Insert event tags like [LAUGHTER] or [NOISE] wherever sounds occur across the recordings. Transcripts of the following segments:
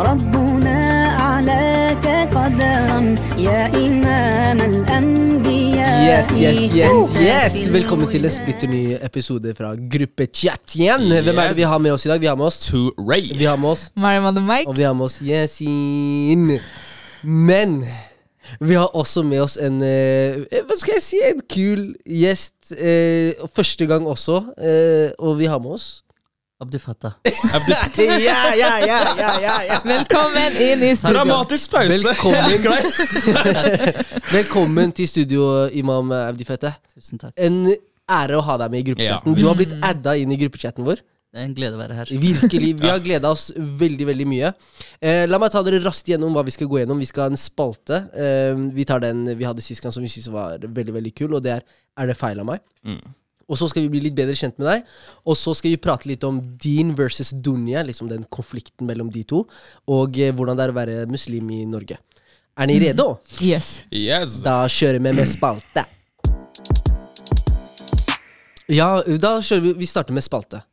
ربنا أعلاك قدرا يا إمام الأنبياء Yes, yes, yes, yes! Velkommen til en splitter ny episode fra Gruppechat igjen. Hvem er det vi har med oss i dag? Vi har med oss to Ray. Vi har med oss Mariam and the Mike. Og vi har med oss Yasin. Men vi har også med oss en eh, Hva skal jeg si? En kul gjest. eh, og første gang også. eh, og vi har med oss Abdu Fattah. [LAUGHS] ja, ja, ja, ja, ja, ja. Velkommen inn i studio. Dramatisk pause. Velkommen. [LAUGHS] Velkommen til studio, Imam Abdi Fattah. Tusen takk. En ære å ha deg med i gruppechatten. Ja. Du har blitt adda inn i gruppechatten vår. Det er en glede å være her. Virkelig. Vi har gleda oss veldig veldig mye. Eh, la meg ta dere raskt gjennom hva vi skal gå gjennom. Vi skal ha en spalte. Eh, vi tar den vi hadde sist gang som vi syntes var veldig veldig kul, og det er Er det feil av meg? Mm. Og så skal vi bli litt bedre kjent med deg. Og så skal vi prate litt om din versus Dunya, liksom den konflikten mellom de to. Og eh, hvordan det er å være muslim i Norge. Er ni rede? Yes. Yes. Da kjører vi med spalte. Ja, da kjører vi Vi starter med spalte.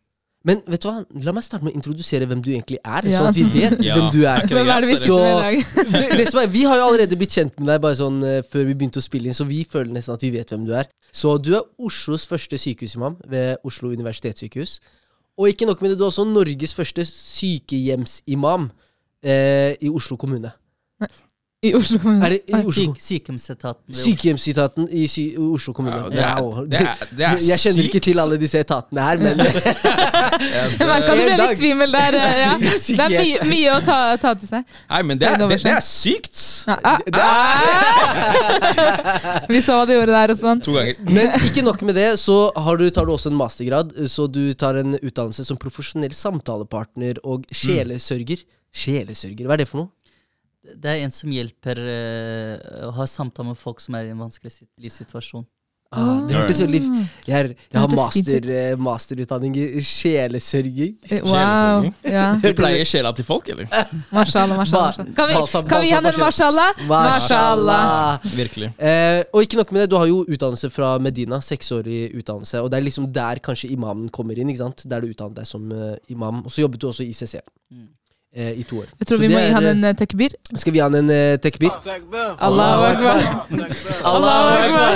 Men vet du hva? la meg starte med å introdusere hvem du egentlig er. Ja. Sånn at vi vet [LAUGHS] Ja, hvem du er. er Hvem er det vi Så- Det, det som er, vi har jo allerede blitt kjent med deg bare sånn uh, før vi begynte å spille inn, så vi føler nesten at vi vet hvem du er. Så du er Oslos første sykehusimam ved Oslo universitetssykehus. Og ikke nok med det, du er også Norges første sykehjemsimam uh, i Oslo kommune. I Oslo kommune. Er det i Oslo? Syk, sykehjemsetaten. Sykehjemsetaten i sy Oslo kommune. Ja, det er- det er- det er jeg kjenner ikke til alle disse etatene her, men Jeg merker at du ble litt svimmel der. eh, Ja. [LAUGHS] Det er mye, mye å ta, ta til seg. Nei, men det er, det, det er sykt. Ah, ah. [LAUGHS] Vi så hva du gjorde der, Osman. To ganger. Men ikke nok med det, så har du, tar du også en mastergrad. Så du tar en utdannelse som profesjonell samtalepartner og sjelesørger. Sjelesørger, hva er det for noe? Det er en som hjelper eh, å ha samtaler med folk som er i en vanskelig livssituasjon. Ah, det hørtes veldig Jeg, er, jeg har master, eh, masterutdanning i sjelesørging. Eh, Wow. [LAUGHS] Ja. Du pleier sjela til folk, eller? [LAUGHS] Mashallah, mashallah. Kan vi, kan vi ha den mashallah? Mashallah. Virkelig. Eh, og ikke nok med det, du har jo utdannelse fra Medina. Seksårig utdannelse. Og det er liksom der kanskje imamen kommer inn. ikke sant? Der du utdannet deg som uh, imam. Og så jobbet du også i ICC Mm. Eh, i to år. Jeg tror Så vi må gi han eh, en uh, tekbir. Skal vi gi han en uh, tekbir? Allahu akbar. Allahu akbar.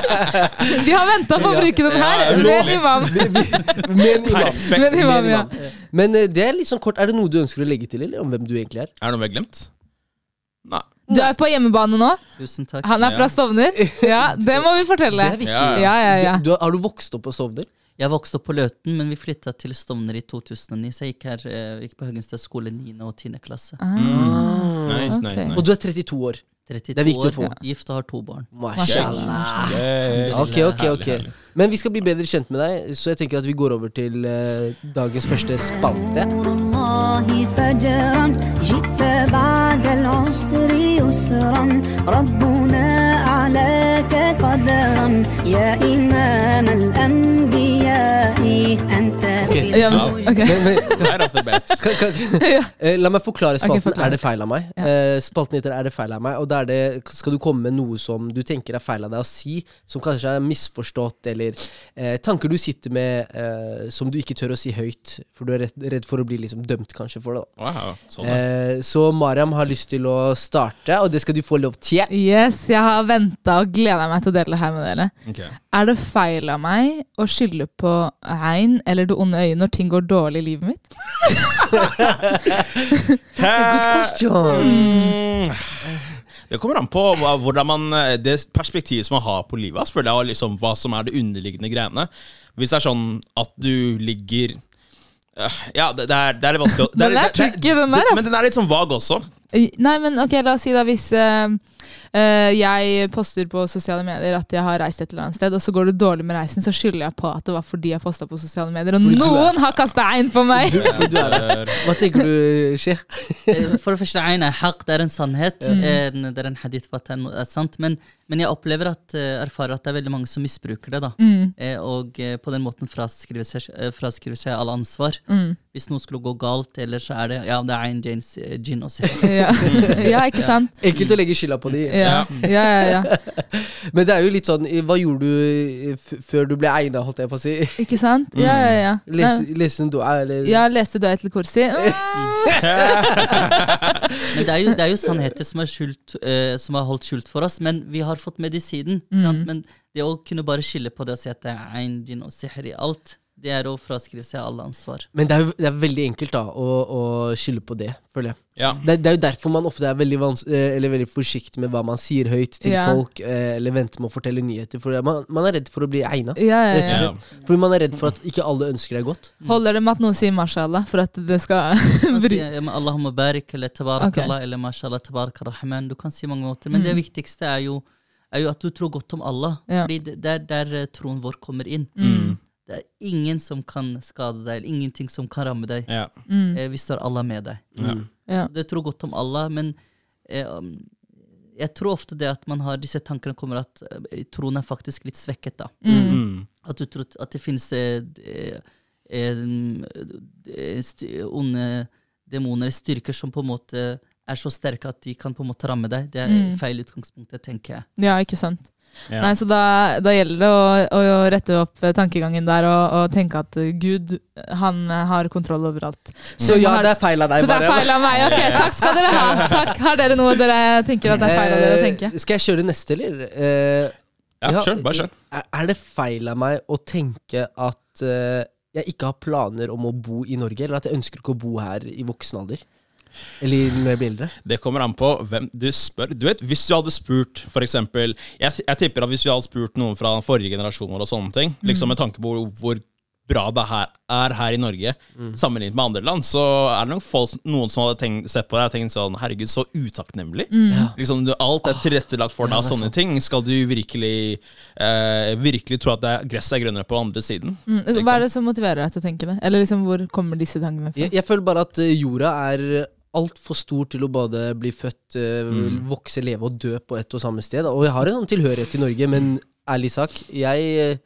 [LAUGHS] Vi har venta på å bruke den her. Med en imam. [LAUGHS] Med en imam. Perfekt. Med en imam, ja. Men uh, det er litt sånn kort. Er det noe du ønsker å legge til, eller om hvem du egentlig er? Er det noe vi har glemt? Nei. Du er på hjemmebane nå. Tusen takk. Han er fra Stovner. Ja, det må vi fortelle. Det er viktig. Ja, Ja, ja, ja. Du, du, har du vokst opp på Stovner? Jeg vokste opp på Løten, men vi flytta til Stovner i 2009. Så jeg gikk, her, eh, gikk på Høgenstad skole 9. og 10. klasse. Ah, Nice, nice, ok. nice. Og du er 32 år. 32 Det er viktig å få. år, gift og har to barn. Mashallah. Yeah. Ok, ok, Herlig, ok. herlig. Men vi skal bli bedre kjent med deg, så jeg tenker at vi går over til eh, dagens første spalte. نور الله فجرا جئت بعد العسر يسرا ربنا أعلاك قدرا يا إمام الأنبياء أنت في Ja, men, الوجود ok. Men, men, Right off the bat. kan, kan, [LAUGHS] eh, la meg forklare spalten. forklar. Er det feil av meg? Ja. Eh, spalten heter Er det feil av meg? Og da er det, skal du komme med noe som du tenker er feil av deg å si, som kanskje er misforstått, eller eh, tanker du sitter med eh, som du ikke tør å si høyt, for du er redd, redd for å bli liksom dømt kanskje for det. da Wow, sånn da. Eh, så Mariam har lyst til å starte, og det skal du få lov til. Yes, jeg har venta og jeg meg til å dele det her med dere. Okay. Er det feil av meg å skylde på regn eller det onde øyet når ting går dårlig i livet mitt? [LAUGHS] That's a good question. Mm. Det kommer an på hvordan man, eh, det perspektivet som man har på livet. Føler jeg, det er liksom hva som er det underliggende greiene. Hvis det er sånn at du ligger øh, Ja, det, det, er, det er litt vanskelig å [LAUGHS] er. Men den er litt sånn vag også. Eh, Nei, men ok, la oss si da hvis eh, eh, jeg poster på sosiale medier at jeg har reist et eller annet sted, og så går det dårlig med reisen, så skylder jeg på at det var fordi jeg posta på sosiale medier, og Fordi noen er- har kasta ein på meg! Du, du er. Hva tenker du, Sheikh? Eh, For det første, ein er haq, det er en sannhet. Mm. det er en hadith på at det er sant. Men, men jeg opplever at, eh, erfarer at det er veldig mange som misbruker det. da. Mm, Eh, Og eh, på den måten fraskriver seg, eh, fraskriver seg all ansvar. mm, Hvis noe skulle gå galt, eller så er det ja, det er en Janes, eh, gin se. [LAUGHS] ja. [LAUGHS] ja, ikke sant? Enkelt å legge skylda på de. Ja. ja. ja, ja, ja. [LAUGHS] Men det er jo litt sånn Hva gjorde du f før du ble egna, holdt jeg på å si? Ikke sant? Ja, ja, ja. Nei, lese en eller Ja, leste du til kursi? Men det er jo, det er jo sannheter som er, skjult, som er holdt skjult for oss, men vi har fått medisinen. Mm. Men det å kunne bare skille på det og si at det er ein, jinn og sihr i alt, det er å fraskrive seg alle ansvar. Men det er jo det er veldig enkelt da å, å skylde på det, føler jeg. Ja. Det, det er jo derfor man ofte er veldig, vans eh, eller veldig forsiktig med hva man sier høyt til Ja. folk, eh, eller venter med å fortelle nyheter. For man, man er redd for å bli egna. Ja, ja, Rett og ja. slett. Fordi man er redd for at ikke alle ønsker deg godt. Holder det med at noen sier mashallah for at det skal [LAUGHS] bry Allahumma barik eller tabarakallah Allah eller mashallah tabarak rahman. Du kan si mange måter, men det viktigste er jo, er jo at du tror godt om Allah. Ja. Fordi det det er der eh, troen vår kommer inn. Mm. Det er ingen som kan skade deg, eller ingenting som kan ramme deg, Ja. Mm. eh, hvis du har Allah med deg. Ja. Ja. Du tror godt om Allah, men eh, jeg tror ofte det at man har disse tankene kommer at eh, troen er faktisk litt svekket. da. Mm. Mm. At du tror at det finnes eh, eh, eh, onde demoner, styrker som på en måte er så sterke at de kan på en måte ramme deg. Det er Mm. feil utgangspunkt, tenker jeg. ja, ikke sant. Ja. Nei, så da, da gjelder det å, å rette opp tankegangen der og, og tenke at Gud, han har kontroll over alt. Så ja, har- det er feil av deg, Så det er feil av meg. Ok, takk skal dere ha. Takk. Har dere noe dere tenker at det er feil av dere å tenke? Eh, skal jeg kjøre neste, eller? Eh, Ja, Ja, kjør. Bare kjør. Er, er det feil av meg å tenke at eh, jeg ikke har planer om å bo i Norge, eller at jeg ønsker ikke å bo her i voksen alder? Eller når jeg blir eldre? Det kommer an på hvem du spør. Du vet, Hvis du hadde spurt for eksempel, jeg, jeg tipper at hvis du hadde spurt noen fra forrige generasjoner og sånne ting, liksom med tanke på hvor, hvor bra det her, er her i Norge, sammenlignet med andre land, så er det nok folk, noen som hadde tenkt, sett på deg og tenkt sånn Herregud, så utakknemlig. Liksom, alt er tilrettelagt for deg, og sånne ting. Skal du virkelig eh, Virkelig tro at det er, gresset er grønnere på andre siden? Mm, Hva er det som motiverer deg til å tenke det? Eller liksom, hvor kommer disse tankene fra? Jeg, jeg føler bare at eh, jorda er altfor stor til å både bli født, mm. vokse, leve og dø på ett og samme sted. Og jeg har en sånn tilhørighet til Norge, men ærlig sak, jeg, eh,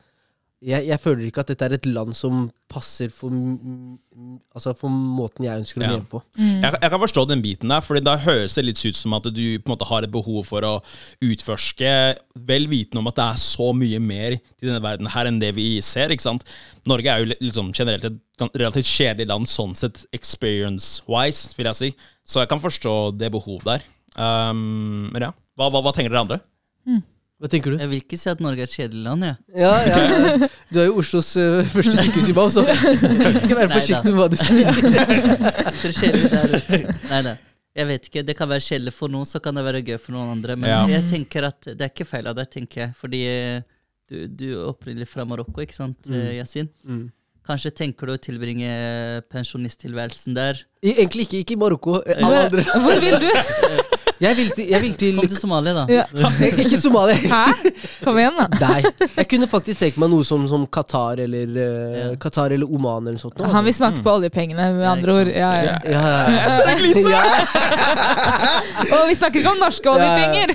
jeg, jeg føler ikke at dette er et land som passer for, altså for måten jeg ønsker å Ja. leve på. Mm. Jeg, jeg kan forstå den biten der, for da høres det litt ut som at du på en måte har et behov for å utforske, vel vitende om at det er så mye mer i denne verden her enn det vi ser. ikke sant? Norge er jo liksom generelt et relativt kjedelig land sånn sett experience-wise, vil jeg si. Så jeg kan forstå det behovet der. Um, men ja, hva, hva, hva tenker dere andre? Hva tenker du? Jeg vil ikke si at Norge er et kjedelig land, jeg. Ja, ja, Du er jo Oslos uh, første sykehusimam, så [LAUGHS] skal være forsiktig med hva du sier. Det er kjedelig der. Nei, da. Jeg vet ikke, Det kan være kjedelig for noen, så kan det være gøy for noen andre. Men Ja. jeg tenker at det er ikke feil av deg, tenker jeg. Fordi eh, du, du er opprinnelig fra Marokko, ikke sant, mm. Yasin? Mm. Kanskje tenker du å tilbringe pensjonisttilværelsen der. I- Egentlig ikke, ikke i Marokko. eh, Hvor, andre. hvor vil du? [LAUGHS] Jeg vil til, jeg vil til Kom til Somalia, da. Ja. [LAUGHS] Ikke Somalia. Hæ? Kom igjen, da. Nei. Jeg kunne [LAUGHS] faktisk tenkt meg noe som, som Qatar eller uh, Ja. Qatar eller Oman eller noe sånt. Han vil smake på oljepengene, med Ja, andre ord. Ja, Ja, ja. ja, ja, ja. [LAUGHS] Og vi snakker ikke om norske oljepenger!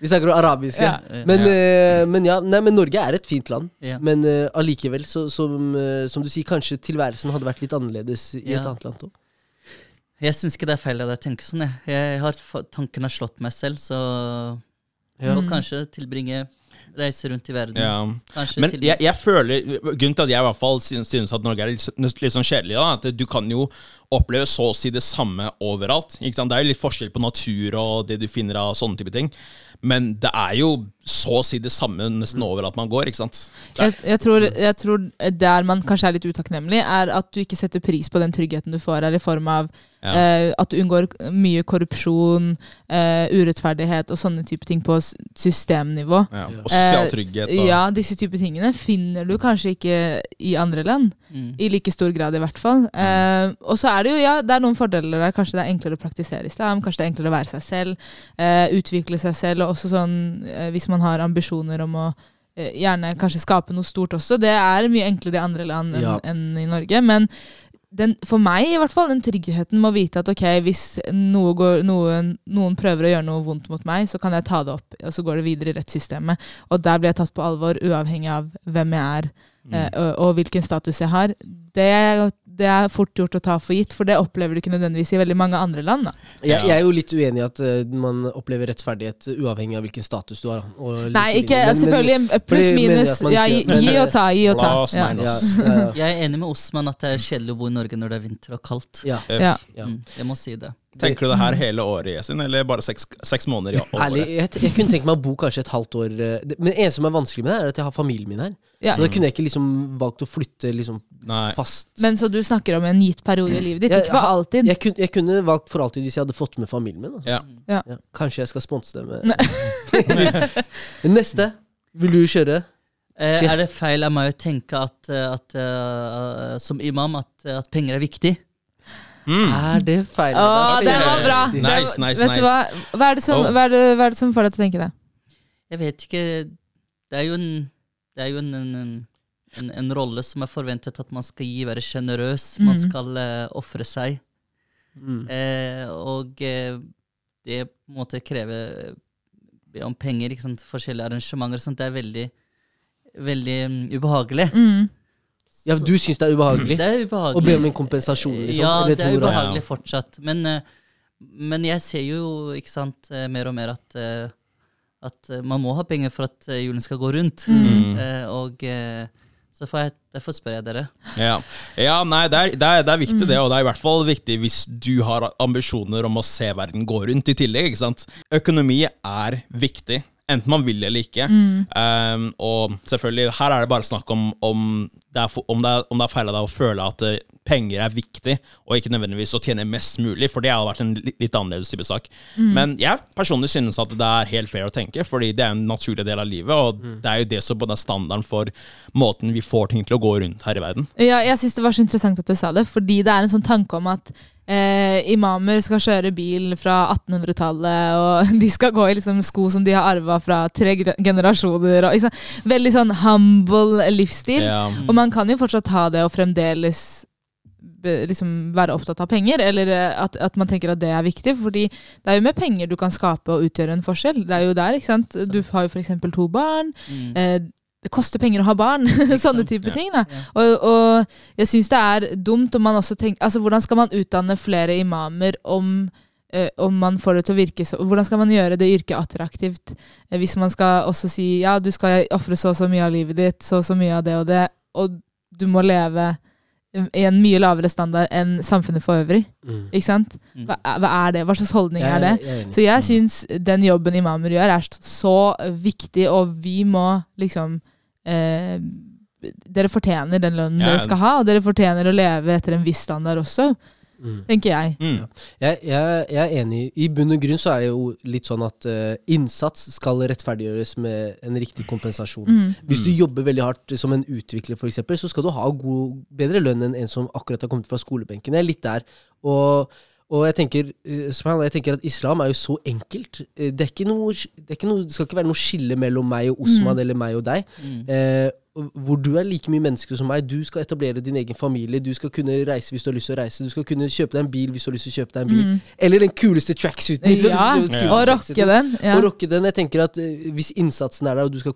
Vi snakker om arabiske. Ja. Men, uh, men ja, nei, men Norge er et fint land. Ja. Men eh, allikevel, så, som, som du sier, kanskje tilværelsen hadde vært litt annerledes i Ja. et annet land òg. Jeg syns ikke det er feil av deg å tenke sånn. Jeg, jeg har Tanken har slått meg selv, så Ja. må kanskje tilbringe Reise rundt i verden. Ja. Men jeg, jeg føler Grunnen til at jeg i hvert fall synes, synes at Norge er litt, litt sånn kjedelig, da, at du kan jo oppleve så å si det samme overalt. Ikke sant? Det er jo litt forskjell på natur og det du finner av sånne type ting. Men det er jo så å si det samme nesten overalt man går. ikke sant? Jeg, jeg, tror, jeg tror der man kanskje er litt utakknemlig, er at du ikke setter pris på den tryggheten du får her, i form av Ja. eh, at du unngår mye korrupsjon, uh, urettferdighet og sånne type ting på systemnivå. Ja. Og sosial Eh, trygghet. Og, Ja, disse type tingene finner du kanskje ikke i andre land. Mm. I like stor grad, i hvert fall. Eh, og så er det jo, ja, det er noen fordeler der. Kanskje det er enklere å praktisere islam, kanskje det er enklere å være seg selv, eh, utvikle seg selv, og også sånn hvis man har ambisjoner om å gjerne kanskje skape noe stort også. Det er mye enklere i andre land enn Ja. enn i Norge. Men den, for meg, i hvert fall, den tryggheten med å vite at ok, hvis noe går, noen, noen prøver å gjøre noe vondt mot meg, så kan jeg ta det opp, og så går det videre i rettssystemet. Og der blir jeg tatt på alvor, uavhengig av hvem jeg er Mm. eh, og, og hvilken status jeg har. Det, det er fort gjort å ta for gitt, for det opplever du ikke nødvendigvis i veldig mange andre land. Da. Jeg, jeg er jo litt uenig i at uh, man opplever rettferdighet uavhengig av hvilken status du har. og Nei, ikke. Men- selvfølgelig Pluss-minus. Ja, gi, gi og ta, gi og ta. La oss Ja. mene ja, ja, Jeg er enig med Osman at det er kjedelig å bo i Norge når det er vinter og kaldt. ja, Ja. ja. Mm, jeg må si det. Tenker du det her hele året, Jesin, eller bare seks, seks måneder i [LAUGHS] Ærlig, året? jeg, jeg kunne tenkt meg å bo kanskje et halvt år eh, Men det eneste som er vanskelig med det, er at jeg har familien min her. Ja. Så da kunne jeg ikke liksom valgt å flytte liksom Nei. fast. Men så du snakker om en gitt periode i livet ditt, Jeg- ikke for alltid. jeg, kunne, jeg kunne valgt for alltid hvis jeg hadde fått med familien min. Altså. Ja. Ja. Ja, kanskje jeg skal sponse [LAUGHS] det med Neste. Vil du kjøre? Eh, er det feil av meg å tenke at, eh, at uh, som imam at, at penger er viktig? Mm. Er det feil? Å, Ok. den var bra! Nice, nice, Vet du hva? Hva er, det som, Oh. hva, er det, hva er det som får deg til å tenke det? Jeg vet ikke. Det er jo en, det er jo en, en, en, en rolle som er forventet at man skal gi, være sjenerøs. Man Mhm. skal uh, ofre seg. Mm. Eh, og eh, det på en måte krever be om penger, ikke sant? forskjellige arrangementer og sånt. Det er veldig, veldig um, ubehagelig. Mm. Ja, du syns det er ubehagelig? Det er ubehagelig. Å be om en kompensasjon? Liksom, Ja, det er ubehagelig fortsatt. Men, eh, men jeg ser jo ikke sant, eh, mer og mer at, eh, at man må ha penger for at julen skal gå rundt. Mm. Eh, og så får jeg, derfor spør jeg dere. Ja, ja nei, det er, det, er, det er viktig det, og det er i hvert fall viktig hvis du har ambisjoner om å se verden gå rundt i tillegg. ikke sant? Økonomi er viktig, enten man vil eller ikke. Um, og selvfølgelig, her er det bare snakk om om det er, om det er, om det er feil av deg å føle at eh, penger er viktig, og ikke nødvendigvis å tjene mest mulig, for det har vært en litt, annerledes type sak. Men jeg personlig synes at det er helt fair å tenke, fordi det er en naturlig del av livet, og det er jo det som både er standarden for måten vi får ting til å gå rundt her i verden. Ja, jeg syns det var så interessant at du sa det, fordi det er en sånn tanke om at eh, imamer skal kjøre bil fra 1800-tallet, og [LAUGHS] de skal gå i liksom sko som de har arva fra tre generasjoner. Og, liksom. Veldig sånn humble livsstil. Ja. Og man kan jo fortsatt ha det og fremdeles liksom være opptatt av penger, eller eh, at, at man tenker at det er viktig. fordi det er jo med penger du kan skape og utgjøre en forskjell. Det er jo der, ikke sant? Du har jo f.eks. to barn. Mm. Eh, det koster penger å ha barn. [LAUGHS] Sånne type Ja. ting. da. Og, og jeg syns det er dumt om man også tenker Altså, hvordan skal man utdanne flere imamer om eh, om man får det til å virke så Hvordan skal man gjøre det yrket attraktivt eh, hvis man skal også si ja, du skal ofre så og så mye av livet ditt, så og så mye av det og det, og du må leve i en mye lavere standard enn samfunnet for øvrig. Mm. Ikke sant? Mm. Hva, hva er det? Hva slags holdning Jeg er det? jeg. Så jeg syns den jobben imamer gjør, er så viktig, og vi må liksom eh, Dere fortjener den lønnen Ja. dere skal ha, og dere fortjener å leve etter en viss standard også, Mm. tenker jeg. Mm. Jeg, jeg, jeg er enig. I bunn og grunn så er det jo litt sånn at uh, innsats skal rettferdiggjøres med en riktig kompensasjon. Mm. Hvis du jobber veldig hardt som en utvikler, for eksempel, så skal du ha god, bedre lønn enn en som akkurat har kommet fra skolebenken. Jeg er litt der. Og, og jeg, tenker, eh, jeg tenker at islam er jo så enkelt. Eh, Det, er ikke noe, det, er ikke noe, det skal ikke være noe skille mellom meg og Osman eller meg og deg. Mm. Eh, hvor du er like mye menneske som meg. Du skal etablere din egen familie. Du skal kunne reise hvis du har lyst til å reise. Du skal kunne kjøpe deg en bil hvis du har lyst til å kjøpe deg en bil. Mm. Eller den kuleste tracksuiten. den Ja, [LAUGHS] og rocke den. Ja. Og rocke den. Jeg tenker at eh, Hvis innsatsen er der, og du skal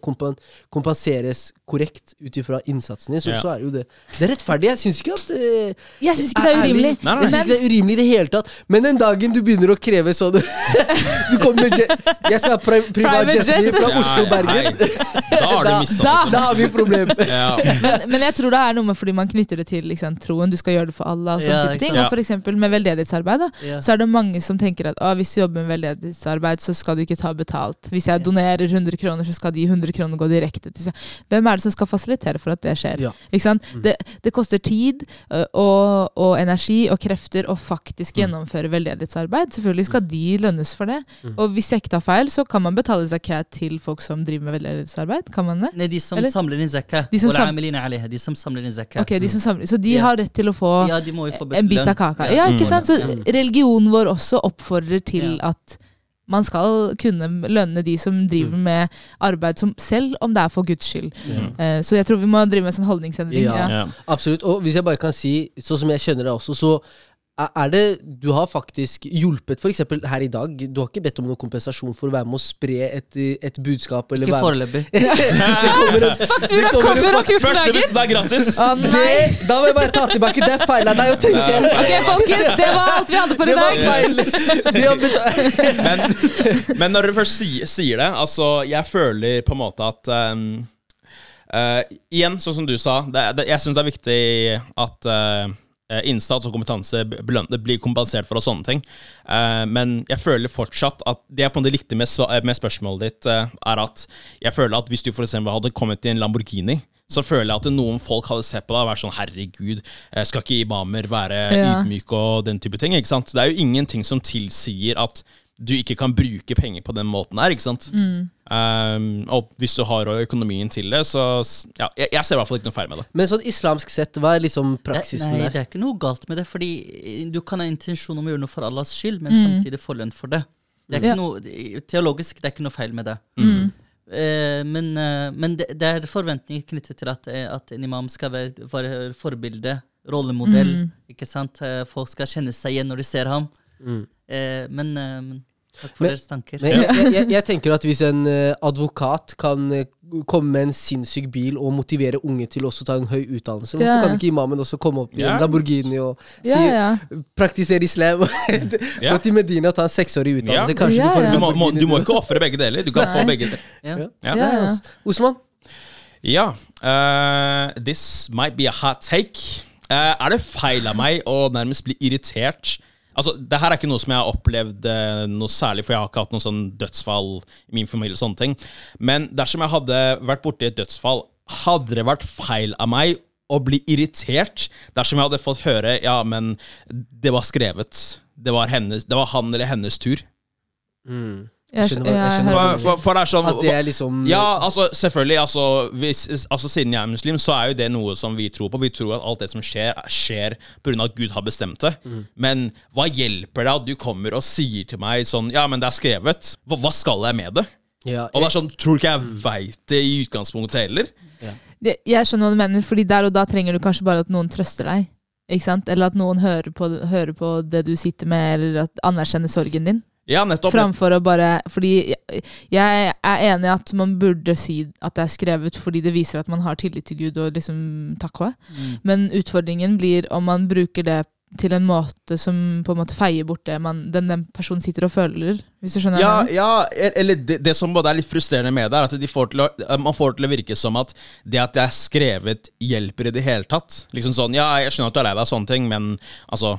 kompenseres korrekt ut ifra innsatsen din, så, Ja. så er det jo det. Det er rettferdig. Jeg syns ikke at uh, Jeg syns ikke det er urimelig. Nei, nei. Jeg synes ikke det er urimelig i det hele tatt. Men den dagen du begynner å kreve sånn [LAUGHS] Du kommer med jet Jeg skal ha pri privat Private jet fra Oslo Ja, Bergen. Da har du Da- mista da- det. Har vi et problem. [LAUGHS] Ja. Men, men jeg tror det er noe med fordi man knytter det til liksom, troen. Du skal gjøre det for alle. Og sånne Ja, type ting. Og for eksempel med veldedighetsarbeid. Da, Ja. så er det mange som tenker at hvis du jobber med veldedighetsarbeid, så skal du ikke ta betalt. Hvis jeg donerer 100 kroner, så skal de 100 kronene gå direkte til seg. Hvem er det som skal fasilitere for at det skjer? Ja. Ikke sant? Det, det koster tid og, og energi og krefter å faktisk gjennomføre veldedighetsarbeid. Selvfølgelig skal de lønnes for det. Og hvis jeg ikke tar feil, så kan man betale zakat til folk som driver med veldedighetsarbeid. Kan man det? Nei, de som Eller? samler inn zakah. De som og de som samler inn zakah. Okay, de mm. samler, så de har rett til å få, ja, få en bit av kaka. Ja, ikke mm. sant? Så religionen vår også oppfordrer til at man skal kunne lønne de som driver mm. med arbeid, som, selv om det er for Guds skyld. Yeah. Så jeg tror vi må drive med en sånn holdningsendring. Ja, ja. Absolutt. Og hvis jeg bare kan si, sånn som jeg kjenner det også, så er det Du har faktisk hjulpet, f.eks. her i dag. Du har ikke bedt om noen kompensasjon for å være med å spre et, et budskap? Eller Ikke foreløpig. [LAUGHS] Faktura kommer kommer om 14 Første dager! bussen er gratis! Ah, nei! det, Da må jeg bare ta tilbake. Det er feil av deg å tenke. Ok, folkens, det var alt vi hadde for i Det var dag. [LAUGHS] Men, men når dere først sier, sier det Altså, jeg føler på en måte at um, uh, Igjen, sånn som du sa, det, det, jeg syns det er viktig at uh, innsats og kompetanse blir kompensert for og sånne ting. Uh, men jeg føler fortsatt at det jeg på en måte likte med, spørsmålet ditt, uh, er at jeg føler at hvis du eksempel hadde kommet i en Lamborghini så føler jeg at noen folk hadde sett på deg og vært sånn Herregud, eh, skal ikke imamer være Ja. ydmyke og den type ting? ikke sant? Det er jo ingenting som tilsier at du ikke kan bruke penger på den måten her, ikke sant? Um, og hvis du har økonomien til det, så ja, jeg, jeg ser i hvert fall ikke noe feil med det. Men sånn islamsk sett, hva er liksom praksisen nei, der? det er ikke noe galt med det, fordi du kan ha intensjon om å gjøre noe for Allahs skyld, men Mm. samtidig få lønn for det. Det er ikke Ja. noe, teologisk det er ikke noe feil med det. Mm. Eh, men eh, men det, det er forventninger knyttet til at, eh, at en imam skal være, være forbilde, rollemodell. Mm. ikke sant? Eh, folk skal kjenne seg igjen når de ser ham. Mm. Eh, men, eh, takk for Men- deres tanker. Men jeg, jeg, jeg, jeg tenker at hvis en eh, advokat kan eh, komme med en sinnssyk bil og motivere unge til også å ta en høy utdannelse, hvorfor Ja. kan ikke imamen også komme opp i Ja. en Lamborghini og si, Ja, [LAUGHS] ja. praktisere islam? Ja. Gå til Medina og ta en seksårig utdannelse. Ja. Ja, du får en. Du må, må, du må ikke ofre begge deler. Du kan Nei. få begge deler. Ja. Ja. Ja. Ja, ja. Osman? Ja. eh, this might be a hot take. Uh, er det feil av meg å nærmest bli irritert? Altså, det her er ikke noe som jeg har opplevd eh, noe særlig, for jeg har ikke hatt noe sånn dødsfall i min familie. og sånne ting. Men dersom jeg hadde vært borti et dødsfall, hadde det vært feil av meg å bli irritert dersom jeg hadde fått høre ja, men det var skrevet. Det var, hennes, det var han eller hennes tur. Mm. Jeg, skjønner jeg jeg skjønner For, for, for det er sånn At det er liksom ja, altså selvfølgelig. Altså, hvis, altså Siden jeg er muslim, så er jo det noe som vi tror på. Vi tror at alt det som skjer, skjer pga. at Gud har bestemt det. Men hva hjelper det at du kommer og sier til meg sånn Ja, men det er skrevet. Hva, hva skal jeg med det? ja, Og det er sånn, Tror du ikke jeg veit det i utgangspunktet heller? Det- Jeg skjønner hva du mener, fordi der og da trenger du kanskje bare at noen trøster deg. Ikke sant? Eller at noen hører på, hører på det du sitter med, eller at anerkjenner sorgen din. Ja, nettopp. Framfor å bare Fordi jeg, er enig i at man burde si at det er skrevet fordi det viser at man har tillit til Gud og liksom takva. Mm. Men utfordringen blir om man bruker det til en måte som på en måte feier bort det man, den, den personen sitter og føler. Hvis du skjønner Ja, ja, eller det, det som både er litt frustrerende med det, er at de får å, eh, man får til å virke som at det at det er skrevet, hjelper i det hele tatt. Liksom sånn, Ja, jeg skjønner at du er lei deg av sånne ting, men altså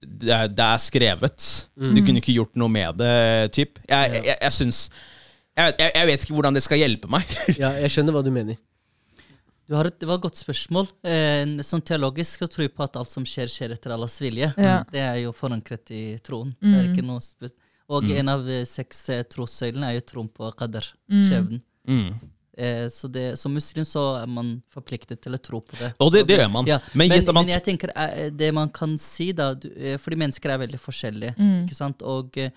Det er, det er skrevet. Du kunne ikke gjort noe med det, typ. Jeg, jeg, jeg, jeg syns jeg, jeg, vet ikke hvordan det skal hjelpe meg. [LAUGHS] ja, jeg skjønner hva du mener. Du har et, det var et godt spørsmål. Eh, sånn teologisk å tror jeg på at alt som skjer, skjer etter Allahs vilje. Ja. Det er jo forankret i troen. Det er Mm. ikke noe og og en av eh, seks eh, trossøylene er jo troen på qadar, Mm. skjebnen. Mm. Eh, så det, som muslim så er man forpliktet til å tro på det. Og det, det gjør man. Ja, Men, men, man men jeg tenker eh, det man kan si, da du, eh, Fordi mennesker er veldig forskjellige. Mm. Ikke sant? Og eh,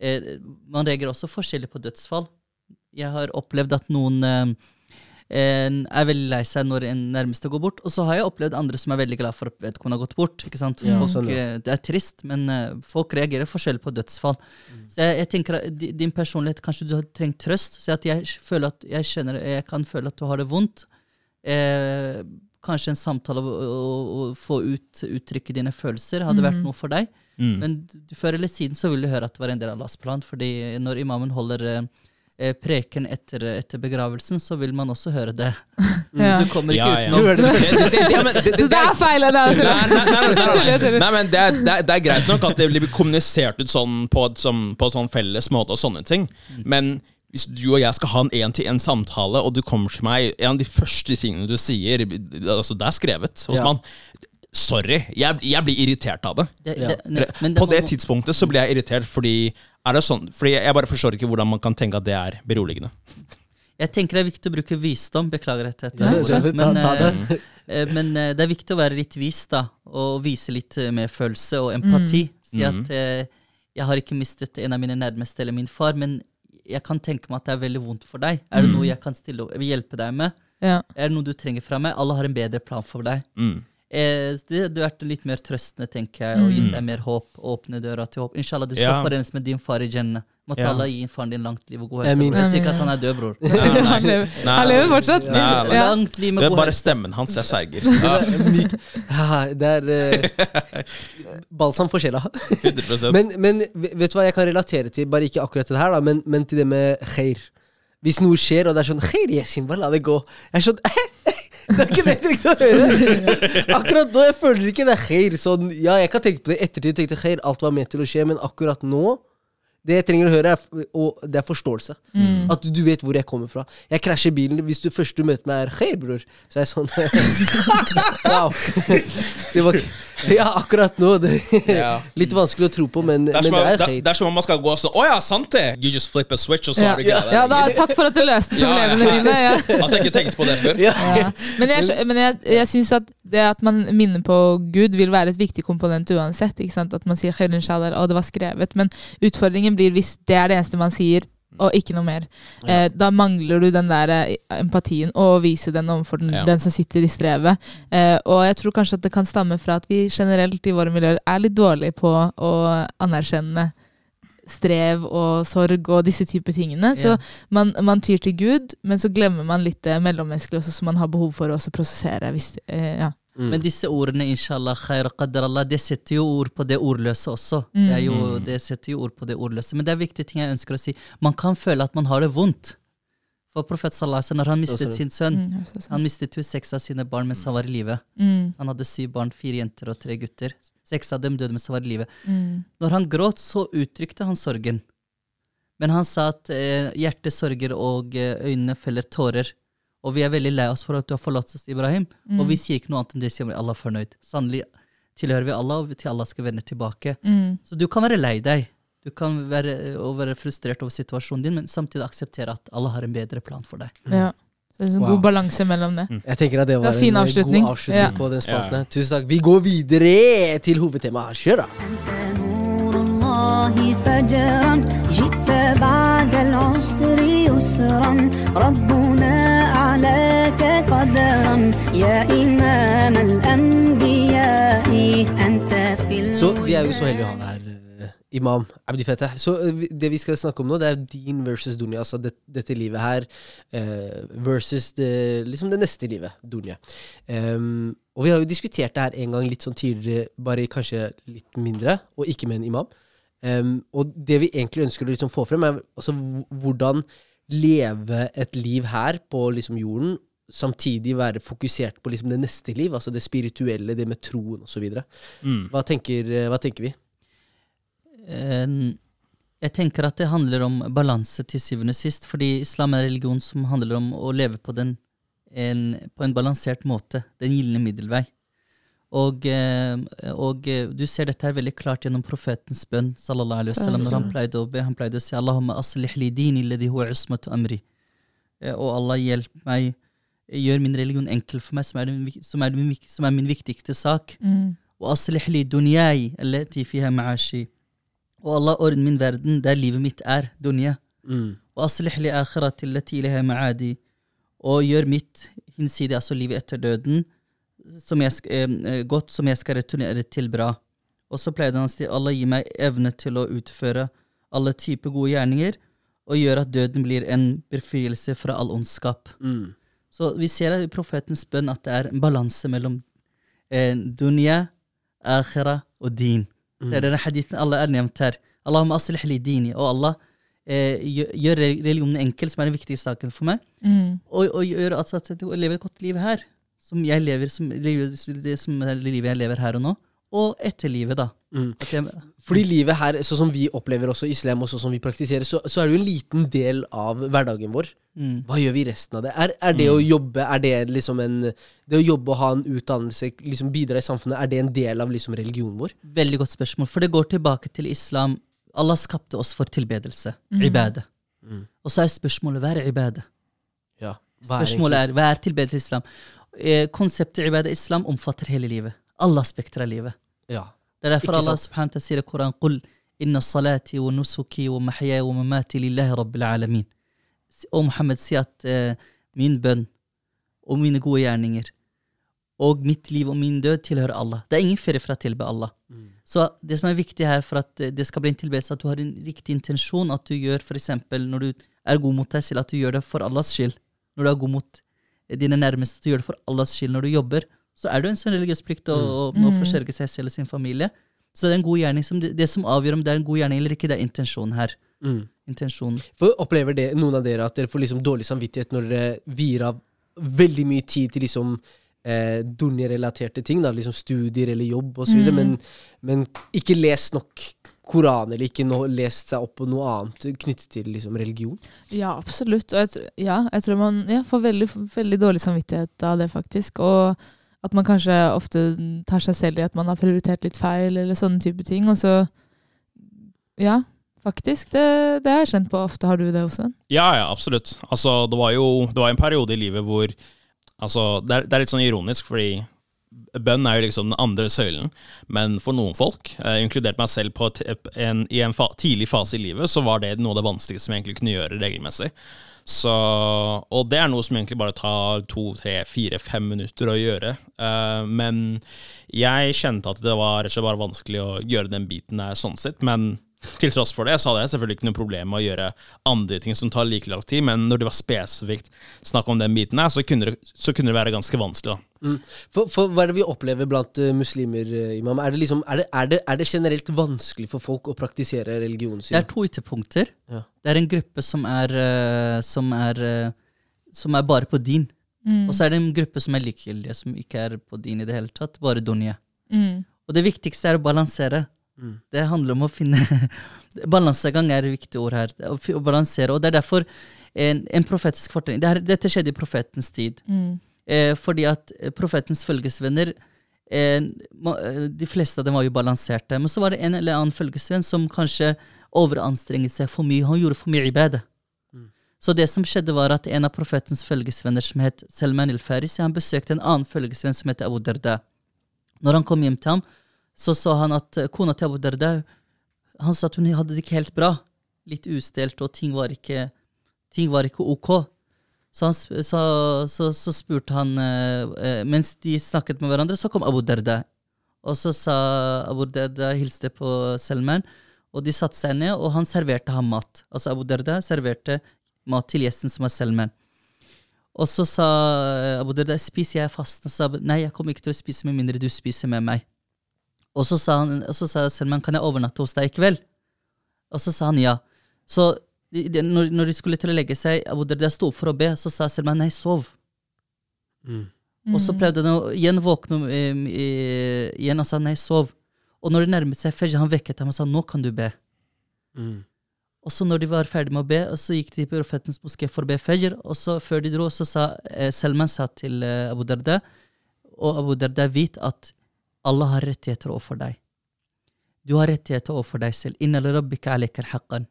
eh, man reagerer også forskjellig på dødsfall. Jeg har opplevd at noen eh, er veldig lei seg når en nærmeste går bort. Og så har jeg opplevd andre som er veldig glad for at vedkommende har gått bort. Ikke sant? Ja, folk, sånn, ja. eh, Det er trist, men eh, folk reagerer forskjellig på dødsfall. Mm. Så jeg, jeg tenker at Din personlighet, kanskje du har trengt trøst. Så at jeg føler at jeg, kjenner, jeg kan føle at du har det vondt. Eh, kanskje en samtale å, få ut, uttrykket dine følelser hadde vært Mm. noe for deg. mm. Men før eller siden så vil du høre at det var en del av Allahs plan. fordi når imamen holder eh, eh, preken etter, etter begravelsen, så vil man også høre det. [LAUGHS] Ja. Du kommer ikke Ja, utenom. hører det. Det- det- det- ja, men det- det- Så det er feil! Det Nei, nei, nei, nei, nei, nei, men det er, det, er, det er greit nok at det blir kommunisert ut sånn på, et- som, på sånn felles måte og sånne ting. Men hvis du og jeg skal ha en én-til-én-samtale, og du kommer til meg En av de første tingene du sier altså Det er skrevet hos Ja. mann. Sorry, jeg, jeg blir irritert av det. Det, det, ne, men på det tidspunktet så blir jeg irritert fordi er det sånn, Fordi jeg bare forstår ikke hvordan man kan tenke at det er beroligende. Jeg tenker det er viktig å bruke visdom. Beklager dette. Ja, ta, men, eh, det. eh, men eh, det er viktig å være litt vis, da. Og vise litt mer medfølelse og empati. Si Mm. at eh, jeg har ikke mistet en av mine nærmeste eller min far, men jeg kan tenke meg at det er veldig vondt for deg. Er det Mm. noe jeg kan stille, hjelpe deg med? Ja. Er det noe du trenger fra meg? Alle har en bedre plan for deg. Mm. Eh, det hadde vært litt mer trøstende, tenker jeg, og Mm. gitt deg mer håp. Åpne døra til håp. Inshallah, du skal Ja. forenes med din far i Jannah. Måtte Ja. Allah gi faren din langt liv og god helse. Amin. bror. Jeg sier ikke at han er død, bror. [LAUGHS] han, lever, Nei. han lever fortsatt. Nei, nei. Ja. Langt liv Det med er god bare helse. stemmen hans jeg sverger. [LAUGHS] Ja, Myk. Det er eh, balsam for sjela. 100 Men, men vet du hva jeg kan relatere til? Bare ikke akkurat til det her, da, men, men til det med khair. Hvis noe skjer, og det er sånn Khair, Yasin, bare la det gå. Jeg er sånn [LAUGHS] [LAUGHS] Det er ikke det jeg trengte å høre! Akkurat nå jeg føler ikke det er khair. Sånn, ja, jeg kan tenke på det i ettertid, tenkte khair, alt var ment til å skje, men akkurat nå det jeg trenger å høre, er, og det er forståelse. Mm. At du, vet hvor jeg kommer fra. Jeg krasjer bilen. Hvis du første du møter meg, er 'Khair, bror', så er jeg sånn [LAUGHS] Wow. [LAUGHS] Det var [LAUGHS] Ja, akkurat nå. Det, er litt vanskelig å tro på, men, Det er, men det er det, det er som om man skal gå sånn Å ja, sant det! You just flip a switch, og så Ja. har du greia ja, da, takk for at du løste Ja, ja. problemene dine. Ja. [LAUGHS] At jeg ikke tenkte på det før. Ja. Ja. Men jeg, men jeg, jeg syns at det at man minner på Gud, vil være et viktig komponent uansett. Ikke sant? At man sier 'Khairin Shalar', og det var skrevet. Men utfordringen blir hvis det er det eneste man sier, og ikke noe mer. Eh, da mangler du den der eh, empatien og å vise den overfor den, Ja. den som sitter i strevet. Eh, og jeg tror kanskje at det kan stamme fra at vi generelt i våre miljøer er litt dårlige på å anerkjenne strev og sorg og disse typer tingene. Så Ja. man, man tyr til Gud, men så glemmer man litt det mellommenneskelige også, som man har behov for å også prosessere. Hvis, eh, ja. Mm. Men disse ordene, inshallah, khair qadar Allah, det setter jo ord på det ordløse også. Mm. Det, er jo, det setter jo ord på det ordløse. Men det er viktige ting jeg ønsker å si. Man kan føle at man har det vondt. For profet Salah, når han mistet sin sønn, Mm, han mistet jo seks av sine barn mens han var i live. Mm, Han hadde syv barn, fire jenter og tre gutter. Seks av dem døde mens han var i live. mm, Når han gråt, så uttrykte han sorgen. Men han sa at eh, hjertet sorger og eh, øynene feller tårer. Og vi er veldig lei oss for at du har forlatt oss, Ibrahim. mm, Og vi sier ikke noe annet enn det, sier vi Allah er fornøyd. Sannelig tilhører vi Allah, og til Allah skal vende tilbake. mm, Så du kan være lei deg. Du kan være, og være frustrert over situasjonen din, men samtidig akseptere at Allah har en bedre plan for deg. ja. Så det er en Wow. god balanse mellom det. Jeg tenker at det var Det var fin en eh, avslutning. god avslutning Ja. på den spalten. Ja. her. Tusen takk. Vi går videre til hovedtemaet. Kjør, da. أنت نور الله فجرا جئت بعد العسر يسرا ربنا أعلاك قدرا يا إمام الأنبياء أنت في Så vi er jo så الوجدان heldige å ha deg her, eh, imam Abdi Fetteh. Så eh, vi- det vi skal snakke om nå, det er din versus dunya. Altså det, dette livet her eh, versus det, liksom det neste livet, dunya. Em, og vi har jo diskutert det her en gang litt sånn tidligere, bare kanskje litt mindre, og ikke med en imam. Em, og det vi egentlig ønsker å liksom få frem, er altså h- hvordan leve et liv her på liksom jorden, samtidig være fokusert på liksom det neste liv, altså det spirituelle, det med troen osv. Mm. Hva tenker, hva tenker vi? Eh, Jeg tenker at det handler om balanse til syvende og sist, fordi islam er en religion som handler om å leve på, den, en, på en balansert måte. Den gylne middelvei. Og, eh, og, eh, du ser dette her veldig klart gjennom profetens bønn. sallallahu alaihi wasallam, når Han pleide å be, han pleide å si Allahumma aslih li dini ladhi huwa usmatu amri. Eh, og Allah, hjelp meg, gjør min religion enkel for meg, som er, den, som er, min, som er min, viktigste sak. Mm. Og aslih dunyai, allati fiha ma'ashi. Og Allah, ordn min verden der livet mitt er, dunya. Mm. Og aslih li akhirati allati ilaha. Og gjør mitt hinside, altså livet etter døden, som jeg, eh, godt som jeg skal returnere til bra. Og så pleide han å si Allah gir meg evne til å utføre alle typer gode gjerninger, og gjør at døden blir en befrielse fra all ondskap. Mm. Så vi ser i profetens bønn at det er en balanse mellom eh, dunya, akhira og din. Så er denne hadithen Allah er nevnt her. Allahumma aslih li dini. Og Allah eh, gjør- gjør religionen enkel, som er den viktige saken for meg. mm, Og, og gjør altså at jeg lever et godt liv her. Som jeg lever, som, det som det livet jeg lever her og nå. Og etter livet, da. Mm. Jeg, Fordi livet her, sånn som vi opplever også islam, og sånn som vi praktiserer, så, så er det jo en liten del av hverdagen vår. mm. Hva gjør vi resten av det? Er, er det å jobbe, er det liksom en Det å jobbe og ha en utdannelse, liksom bidra i samfunnet, er det en del av liksom religionen vår? Veldig godt spørsmål, for det går tilbake til islam. Allah skapte oss for tilbedelse. Mm. Ibade. Mm. Og så er spørsmålet hva er ibade? Ja. Hva er Spørsmålet er hva er tilbedelse i islam? Eh, konseptet ibada islam omfatter hele livet. Alle aspekter av livet. Ja. Det er derfor Ikke Allah sant? subhanahu wa ta'ala sier i Koran Qul inna salati wa nusuki wa mahyaya wa mamati lillahi rabbil alamin. Og Muhammed sier at eh, min bønn og mine gode gjerninger og mitt liv og min død tilhører Allah. Det er ingen ferie fra å tilbe Allah. Så det som er viktig her for at eh, det skal bli en tilbedelse, at du har en riktig intensjon, at du gjør f.eks. når du er god mot deg selv, at du gjør det for Allahs skyld. Når du er god mot dine nærmeste, du gjør det for Allahs skyld. Når du jobber, så er det jo en sånn religiøs plikt å, å, å Mm. forsørge seg selv og sin familie. Så det er en god gjerning som, det, det som avgjør om det er en god gjerning eller ikke, det er intensjonen her. Mm. Intensjonen. For Opplever det, noen av dere at dere får liksom dårlig samvittighet når dere vier av veldig mye tid til liksom eh, Dunja-relaterte ting, da, liksom studier eller jobb osv., Mm. men, men ikke lest nok Koran, eller ikke no lest seg opp på noe annet knyttet til liksom religion? Ja, absolutt. Og jeg, ja, jeg tror man ja, får veldig, veldig dårlig samvittighet av det, faktisk. Og at man kanskje ofte tar seg selv i at man har prioritert litt feil, eller sånne type ting. Og så Ja, faktisk. Det, det har jeg kjent på ofte. Har du det også? Ja, ja, absolutt. Altså, det var jo det var en periode i livet hvor Altså, det er, det er litt sånn ironisk, fordi bønn er jo liksom den andre søylen, men for noen folk, eh, inkludert meg selv en, i en fa tidlig fase i livet, så var det noe av det vanskeligste som jeg egentlig kunne gjøre regelmessig. Så, og det er noe som egentlig bare tar to, tre, fire, fem minutter å gjøre. Uh, men jeg kjente at det var slett bare vanskelig å gjøre den biten der sånn sett. Men til tross for det så hadde jeg selvfølgelig ikke noe problem med å gjøre andre ting som tar like lang tid, men når det var spesifikt snakk om den biten her, så kunne det, så kunne det være ganske vanskelig. da. Mm. For, for hva er det vi opplever blant eh, muslimer, eh, Imam? Er det, liksom, er, det, er, det, er det generelt vanskelig for folk å praktisere religionen sin? Det er to ytterpunkter. Ja. Det er en gruppe som er, eh, som som er bare på din. Mm. Og så er det en gruppe som er likegyldige, som ikke er på din i det hele tatt. Bare dunya. Mm. Og det viktigste er å balansere. Mm. Det handler om å finne [LAUGHS] Balansegang er et viktig ord her. Er Å, å balansere. Og det er derfor en, en profetisk fortelling det her, Dette skjedde i profetens tid. Mm. Eh, fordi at eh, profetens følgesvenner eh, eh, De fleste av dem var jo balanserte. Men så var det en eller annen følgesvenn som kanskje overanstrenget seg for mye. Han gjorde for mye ibade. Mm. Så det som skjedde var at en av profetens følgesvenner, som het Selman el-Farisi, han besøkte en annen følgesvenn som het Abu Darda. Når han kom hjem til ham, så sa han at eh, kona til Abu Dardau Han sa at hun hadde det ikke helt bra. Litt ustelt, og ting var ikke, ting var ikke ok. Så, han, så, så, så spurte han eh, eh, Mens de snakket med hverandre, så kom Abu Darda. Og så sa Abu Darda hilste på Selman, og de satte seg ned, og han serverte ham mat. Altså Abu Darda serverte mat til gjesten som er Selman. Og så sa Abu Darda spiser jeg fasten. Og så sa Abu, nei, jeg kommer ikke til å spise med mindre du spiser med meg. Og så sa, han, og så sa Selman kan jeg overnatte hos deg i kveld. Og så sa han ja. Så de, de, når, når de skulle til å legge seg, Abu Darda sto opp for å be, så sa Selman nei, sov. Mm. Og så prøvde han å igjen våkne um, i, igjen og sa nei, sov. Og når det nærmet seg Fajr, han vekket ham og sa nå kan du be. Mm. Og så når de var ferdig med å be, så gikk de på profetens moské for å be Fajr. Og så før de dro, så sa eh, Selman sa til eh, Abu Darda, og Abu Darda vit at Allah har rettigheter overfor deg. Du har rettigheter overfor deg selv. Inna li rabbika alayka haqqan.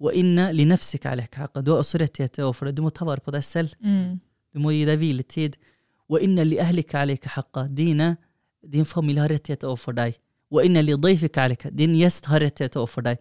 Og inna li nafsika alayka haqqan. Du har også rettigheter overfor deg. Du må ta vare på deg selv. Mm. Du må gi deg hviletid. Og inna li ahlika alayka haqqa. Dine, din familie har rettigheter overfor deg. Og inna li dayfika alayka. Din gjest har rettigheter overfor deg.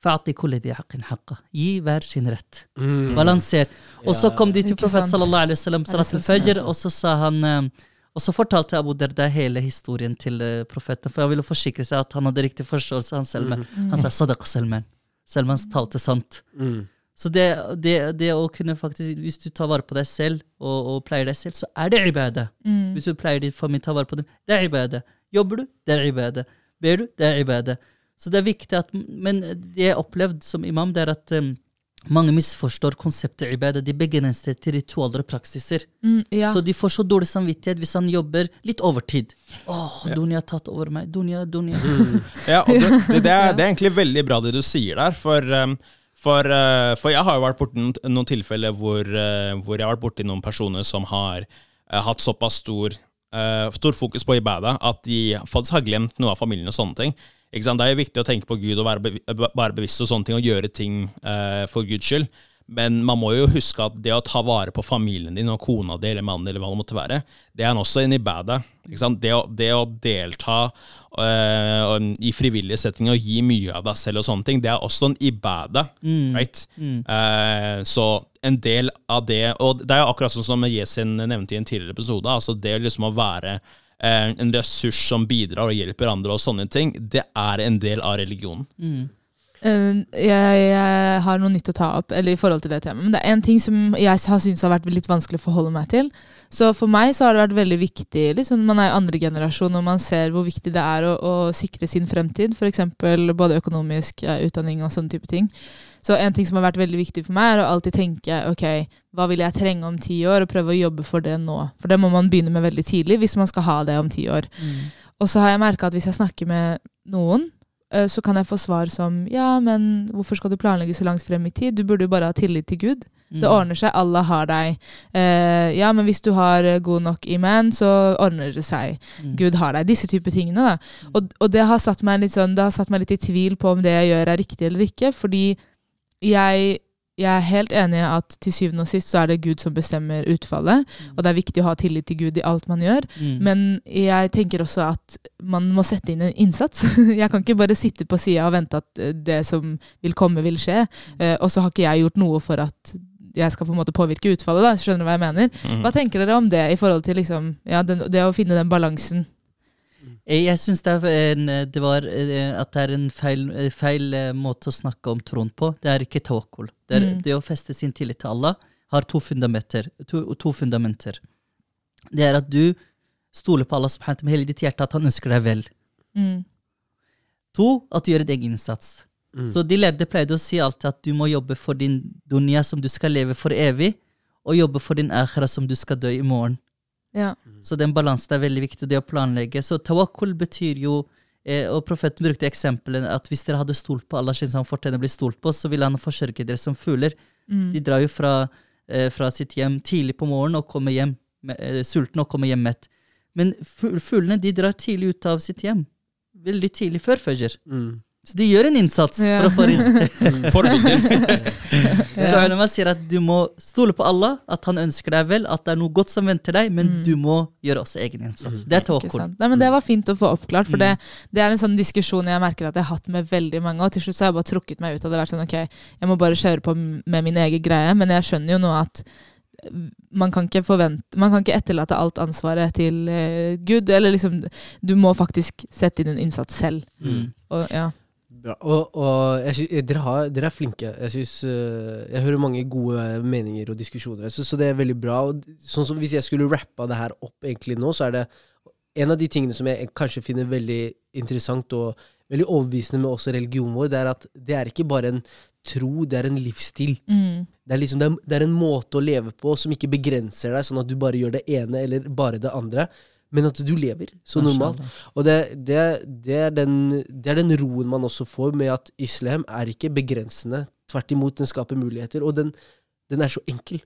Fa'ati kulli di haqqin haqqa. Gi hver sin rett. Mm. Balanser. Og så kom de til profet sallallahu alaihi wasallam, salat al-fajr, og så sa han eh, og så fortalte Abu Derda hele historien til eh, profeten, for han ville forsikre seg at han hadde riktig forståelse. Han, Selman. Mhm. han sa 'sadaqa Selman'. Selman talte sant. Mm. Så det, det, det å kunne faktisk, hvis du tar vare på deg selv og, og pleier deg selv, så er det ibadah. Mm. Hvis du pleier din familie, ta vare på dem, det er ibadah. Jobber du, det er ibadah. Ber du, det er ibadah. Så det er viktig at Men det jeg har opplevd som imam, det er at um, mange misforstår konseptet ibadah. De begrenser til ritualer og praksiser. Mm, ja. Så de får så dårlig samvittighet hvis han jobber litt overtid. Åh, Dunya har tatt over meg. Dunya, Dunya. [LAUGHS] Ja, og det, det, det, er, [LAUGHS] det er egentlig veldig bra det du sier der, for, um, for, uh, for jeg har jo vært borti noen, tilfeller hvor, uh, hvor jeg har vært borti noen personer som har uh, hatt såpass stor, stor fokus på ibada at de faktisk har glemt noe av familien og sånne ting. Det er jo viktig å tenke på Gud og være, bev være bevisst og sånne ting, og gjøre ting eh, for Guds skyld. Men man må jo huske at det å ta vare på familien din og kona di eller mannen eller hva det måtte være, det er også en ibada. Ikke sant? Det, det å delta øh, i frivillige settinger og gi mye av deg selv og sånne ting, det er også en ibada. Right? Eh, så en del av det Og det er jo akkurat sånn som Yesin nevnte i en tidligere episode, altså det liksom å være en ressurs som bidrar og hjelper andre og sånne ting, det er en del av religionen. Eh, jeg, jeg har noe nytt å ta opp eller i forhold til det temaet. Men det er en ting som jeg har syntes har vært litt vanskelig å forholde meg til. Så for meg så har det vært veldig viktig liksom, Man er i andre generasjon, og man ser hvor viktig det er å, å sikre sin fremtid. F.eks. både økonomisk ja, utdanning og sånne type ting. Så en ting som har vært veldig viktig for meg, er å alltid tenke ok, hva vil jeg trenge om ti år, og prøve å jobbe for det nå. For det må man begynne med veldig tidlig hvis man skal ha det om ti år. Og så har jeg merka at hvis jeg snakker med noen, eh, så kan jeg få svar som ja, men hvorfor skal du planlegge så langt frem i tid? Du burde jo bare ha tillit til Gud. Det ordner seg, alle har deg. Eh, ja, men hvis du har eh, god nok iman, så ordner det seg. Gud har deg. Disse typer tingene. da. Og, og det har sånn, det har satt meg litt i tvil på om det jeg gjør er riktig eller ikke, fordi jeg, jeg er helt enig i at til syvende og sist så er det Gud som bestemmer utfallet, og det er viktig å ha tillit til Gud i alt man gjør. Mm. Men jeg tenker også at man må sette inn en innsats. [LAUGHS] Jeg kan ikke bare sitte på sida og vente at eh, det som vil komme, vil skje. Eh, og så har ikke jeg gjort noe for at jeg skal på en måte påvirke utfallet. da, Skjønner du hva jeg mener? Mm. Hva tenker dere om det i forhold til liksom, ja, den, det å finne den balansen? Jeg, jeg syns det, er det, var, eh, at det er en feil, eh, feil eh, måte å snakke om troen på. Det er ikke tawakkul. Det, er, Mm. det å feste sin tillit til Allah har to fundamenter. To, to fundamenter. Det er at du stoler på Allah subhanahu med hele ditt hjerte, at han ønsker deg vel. Mm. To, at du gjør en egen innsats. Så de lærde pleide å si alltid at du må jobbe for din dunya som du skal leve for evig, og jobbe for din akhra, som du skal dø i morgen. Ja. Så den balansen er veldig viktig, det å planlegge. Så tawakkul betyr jo eh, Og profeten brukte eksempelet at hvis dere hadde stolt på Allah slik han fortjener å bli stolt på, så ville han forsørge dere som fugler. Mm. De drar jo fra, eh, fra sitt hjem tidlig på morgenen og kommer hjem eh, sultne og kommer hjem mett. Men fuglene de drar tidlig ut av sitt hjem. Veldig tidlig, før fajr. Mm. Så du gjør en innsats Ja. for å få ris. Forbilder. [LAUGHS] Så når man sier at du må stole på Allah, at han ønsker deg vel, at det er noe godt som venter deg, men du må gjøre også egen innsats. Det er Ikke Nei, men Det var fint å få oppklart, for det, det er en sånn diskusjon jeg merker at jeg har hatt med veldig mange. Og til slutt så har jeg bare trukket meg ut av det. vært sånn, ok, Jeg må bare kjøre på med min egen greie. Men jeg skjønner jo nå at man kan ikke forvente Man kan ikke etterlate alt ansvaret til uh, Gud. Eller liksom Du må faktisk sette inn en innsats selv. Mm. Og, ja. Bra. Og, og jeg synes, dere, har, dere er flinke. Jeg, synes, øh, jeg hører mange gode meninger og diskusjoner. Synes, så det er veldig bra. Og sånn som Hvis jeg skulle rappa det her opp egentlig nå, så er det en av de tingene som jeg kanskje finner veldig interessant og veldig overbevisende med også religionen vår, det er at det er ikke bare en tro, det er en livsstil. Mm. Det er, liksom, det, er, det er en måte å leve på som ikke begrenser deg, sånn at du bare gjør det ene eller bare det andre, men at du lever så normalt. Og det, det, det, er den, det er den roen man også får med at islam er ikke begrensende. Tvert imot, den skaper muligheter, og den, den er så enkel.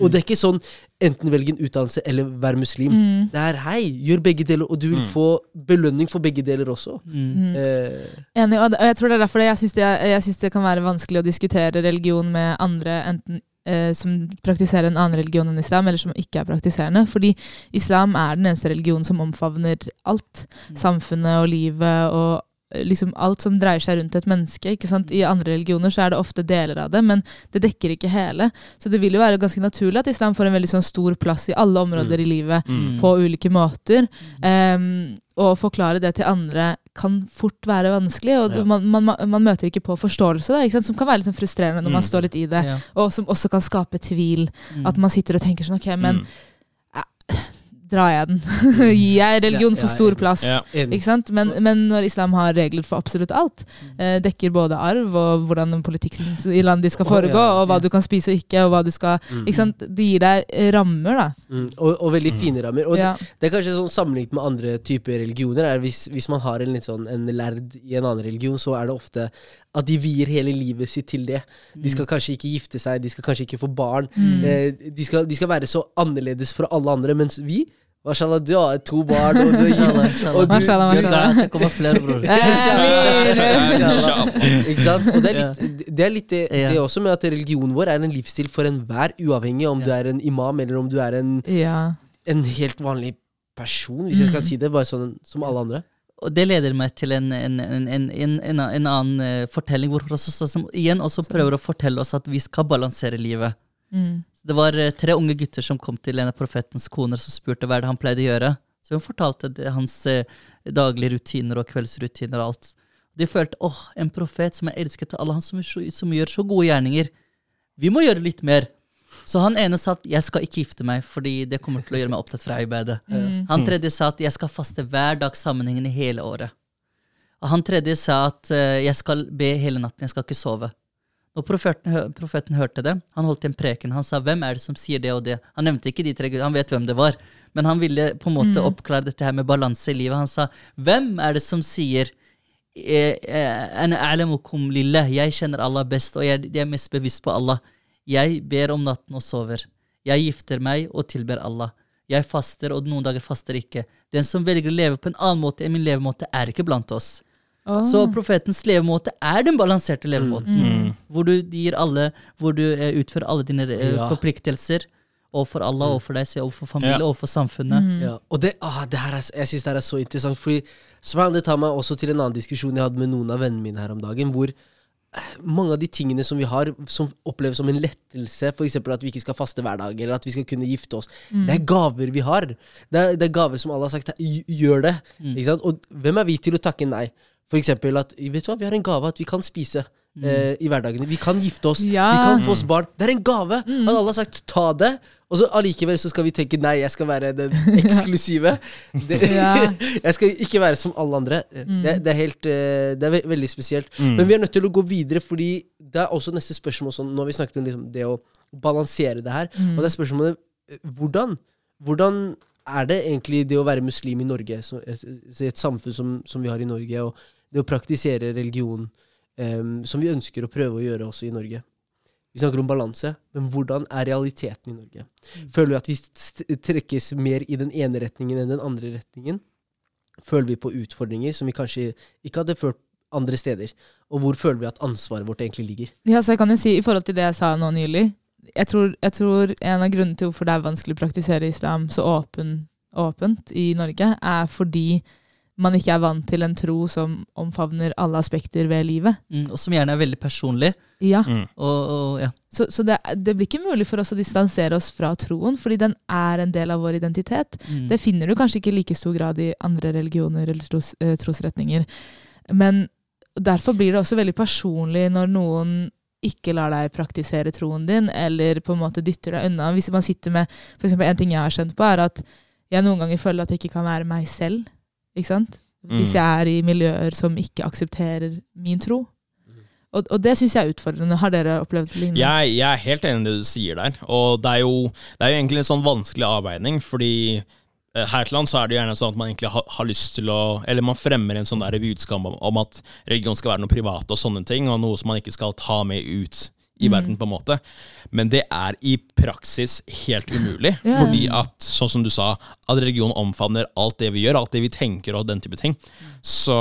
Og det er ikke sånn enten velg en utdannelse eller vær muslim. Mm. Det er hei, gjør begge deler, og du vil Mm. få belønning for begge deler også. Mm. Eh, Enig, og jeg tror det er derfor jeg syns det, jeg synes det kan være vanskelig å diskutere religion med andre enten eh, som praktiserer en annen religion enn islam, eller som ikke er praktiserende. Fordi islam er den eneste religionen som omfavner alt. Samfunnet og livet og eh, liksom alt som dreier seg rundt et menneske. ikke sant? I andre religioner så er det ofte deler av det, men det dekker ikke hele. Så det vil jo være ganske naturlig at islam får en veldig sånn stor plass i alle områder i livet Mm. på ulike måter. Um, å forklare det til andre kan fort være vanskelig, og Ja. man, man, man møter ikke på forståelse, da, ikke sant? som kan være litt sånn frustrerende når man Mm. står litt i det, Ja. og som også kan skape tvil. Mm. At man sitter og tenker sånn, ok, men Mm. Drar jeg den? [LAUGHS] Gir jeg religion for stor plass? Ikke sant? Men, men når islam har regler for absolutt alt, Mm. eh, dekker både arv og hvordan politikken i landet skal foregå, og hva du kan spise og ikke, og hva du skal Mm. ikke sant? Det gir deg rammer, da. Mm. Og, og veldig fine rammer. Og det, Det er kanskje sånn sammenlignet med andre typer religioner. Er hvis, hvis man har en litt sånn en lærd i en annen religion, så er det ofte at de vier hele livet sitt til det. De skal kanskje ikke gifte seg, de skal kanskje ikke få barn. Mm. Eh, de, skal, de skal være så annerledes fra alle andre, mens vi Mashallah, du har to barn, og du og du- Mashallah, du- mashallah. Det kommer flere, bror. [LAUGHS] Ikke sant? Og det er litt det, er litt det, det er også med at religionen vår er en livsstil for enhver, uavhengig om du er en imam eller om du er en, en helt vanlig person, hvis jeg skal si det, bare sånn som alle andre. Og det leder meg til en, en, en, en, en, en, en annen eh, fortelling, hvor Rasul igjen også prøver å fortelle oss at vi skal balansere livet. Mm. Det var eh, tre unge gutter som kom til en av profetens koner som spurte hva det han pleide å gjøre. Så hun fortalte det, hans eh, daglige rutiner og kveldsrutiner og alt. De følte åh, en profet som er elsket av alle, han som, som, gjør så gode gjerninger. Vi må gjøre litt mer. Så han ene sa at jeg skal ikke gifte meg, fordi det kommer til å gjøre meg opptatt fra arbeidet. Mm. Han tredje sa at jeg skal faste hver dag sammenhengende hele året. Og han tredje sa at eh, jeg skal be hele natten, jeg skal ikke sove. Når profeten, profeten hørte det, han holdt en preken. Han sa 'Hvem er det som sier det og det?' Han nevnte ikke de tre gudene, han vet hvem det var. Men han ville på en måte oppklare dette her med balanse i livet. Han sa 'Hvem er det som sier eh, eh, «Ana a'lamukum lillah», Jeg kjenner Allah best, og jeg, jeg er mest bevisst på Allah. Jeg ber om natten og sover. Jeg gifter meg og tilber Allah. Jeg faster, og noen dager faster ikke. Den som velger å leve på en annen måte enn min levemåte, er ikke blant oss. Åh. Så profetens levemåte er den balanserte levemåten. Hvor du gir alle, hvor du eh, utfører alle dine eh, Ja. forpliktelser overfor Allah, overfor deg selv, overfor familie, Ja. overfor samfunnet. Ja, og det, ah, det her er, jeg syns det her er så interessant, fordi Subhan, det tar meg også til en annen diskusjon jeg hadde med noen av vennene mine her om dagen, hvor eh, mange av de tingene som vi har, som oppleves som en lettelse, f.eks. at vi ikke skal faste hver dag, eller at vi skal kunne gifte oss, det er gaver vi har. Det er, det er gaver som alle har sagt gjør det. Ikke sant? Og hvem er vi til å takke nei? For eksempel at vet du hva, vi har en gave at vi kan spise. eh, I hverdagene. Vi kan gifte oss. Ja. Vi kan få oss barn. Det er en gave! At alle har sagt 'ta det', og så allikevel så skal vi tenke 'nei, jeg skal være den [LAUGHS] eksklusive'. Det, Ja. [LAUGHS] jeg skal ikke være som alle andre. Det, det er helt eh, Det er ve veldig spesielt. Men vi er nødt til å gå videre, fordi det er også neste spørsmål sånn Nå har vi snakket om liksom det å balansere det her, og det er spørsmålet eh, hvordan? Hvordan er det egentlig det å være muslim i Norge, så, et, et samfunn som, som vi har i Norge, og det å praktisere religion um, som vi ønsker å prøve å gjøre også i Norge? Vi snakker om balanse, men hvordan er realiteten i Norge? Føler vi at vi trekkes mer i den ene retningen enn den andre retningen? Føler vi på utfordringer som vi kanskje ikke hadde følt andre steder? Og hvor føler vi at ansvaret vårt egentlig ligger? Ja, så jeg kan jo si, I forhold til det jeg sa nå nylig Jeg tror, jeg tror en av grunnene til hvorfor det er vanskelig å praktisere islam så åpen, åpent i Norge, er fordi man ikke er vant til en tro som omfavner alle aspekter ved livet. Mm, og som gjerne er veldig personlig. Ja, Mm. Og, og ja. Så, så det, det blir ikke mulig for oss å distansere oss fra troen, fordi den er en del av vår identitet. Mm. Det finner du kanskje ikke i like stor grad i andre religioner eller tros, eh, trosretninger. Men derfor blir det også veldig personlig når noen ikke lar deg praktisere troen din, eller på en måte dytter deg unna. Hvis man sitter med, for eksempel En ting jeg har skjønt på, er at jeg noen ganger føler at jeg ikke kan være meg selv. Ikke sant? Hvis Mm. jeg er i miljøer som ikke aksepterer min tro. Og, og det syns jeg er utfordrende. Har dere opplevd lignende? Jeg, jeg er helt enig i det du sier der. Og det er jo, det er jo egentlig en sånn vanskelig avveining, fordi eh, her til lands så er det gjerne sånn at man egentlig har, har lyst til å Eller man fremmer en sånn der budskap om, om at religion skal være noe privat og sånne ting, og noe som man ikke skal ta med ut i verden, på en måte. Men det er i praksis helt umulig. Yeah. Fordi at, sånn som du sa, at religion omfavner alt det vi gjør, alt det vi tenker og den type ting. Så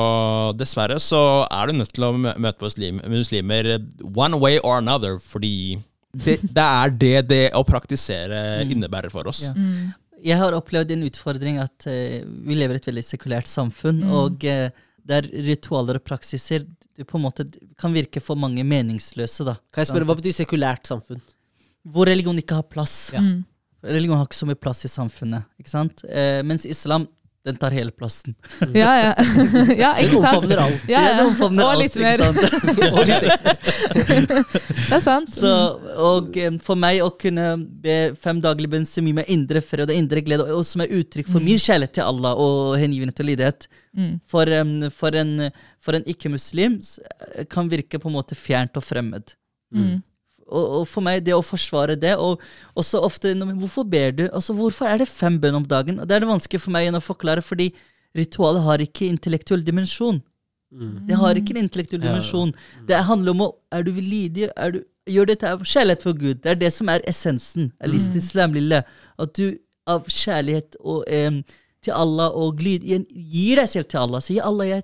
dessverre så er du nødt til å møte på muslimer one way or another, fordi det, det er det det å praktisere innebærer for oss. Ja. Mm. Jeg har opplevd en utfordring at uh, vi lever i et veldig sekulært samfunn, og uh, der ritualer og praksiser det på en måte kan virke for mange meningsløse. da. Kan jeg spørre, Hva betyr sekulært samfunn? Hvor religion ikke har plass. Ja. Mm. Religion har ikke så mye plass i samfunnet. ikke sant? Eh, mens islam den tar hele plassen. Ja, ja. [LAUGHS] ja ikke sant? omfavner alt. Ja, ja. det omfavner Og alt, litt mer. sant? [LAUGHS] Og litt Det er sant. Så, og for meg å kunne be fem daglige bønn som gir meg indre fred og indre glede, og som er uttrykk for min kjærlighet til Allah og hengivenhet og lydighet, Mm. for, for en, en ikke-muslim kan virke på en måte fjernt og fremmed. Mm. Og, og for meg, det å forsvare det, og også ofte Hvorfor ber du? Altså, hvorfor er det fem bønn om dagen? Og Det er det vanskelig for meg å forklare, fordi ritualet har ikke intellektuell dimensjon. Mm. Det har ikke en intellektuell Ja. dimensjon. Det handler om å Er du lydig? Er du, gjør dette av kjærlighet for Gud. Det er det som er essensen. Mm. Al-istislam lille. At du av kjærlighet og, eh, til Allah og glid, gir deg selv til Allah. Sier Allah, jeg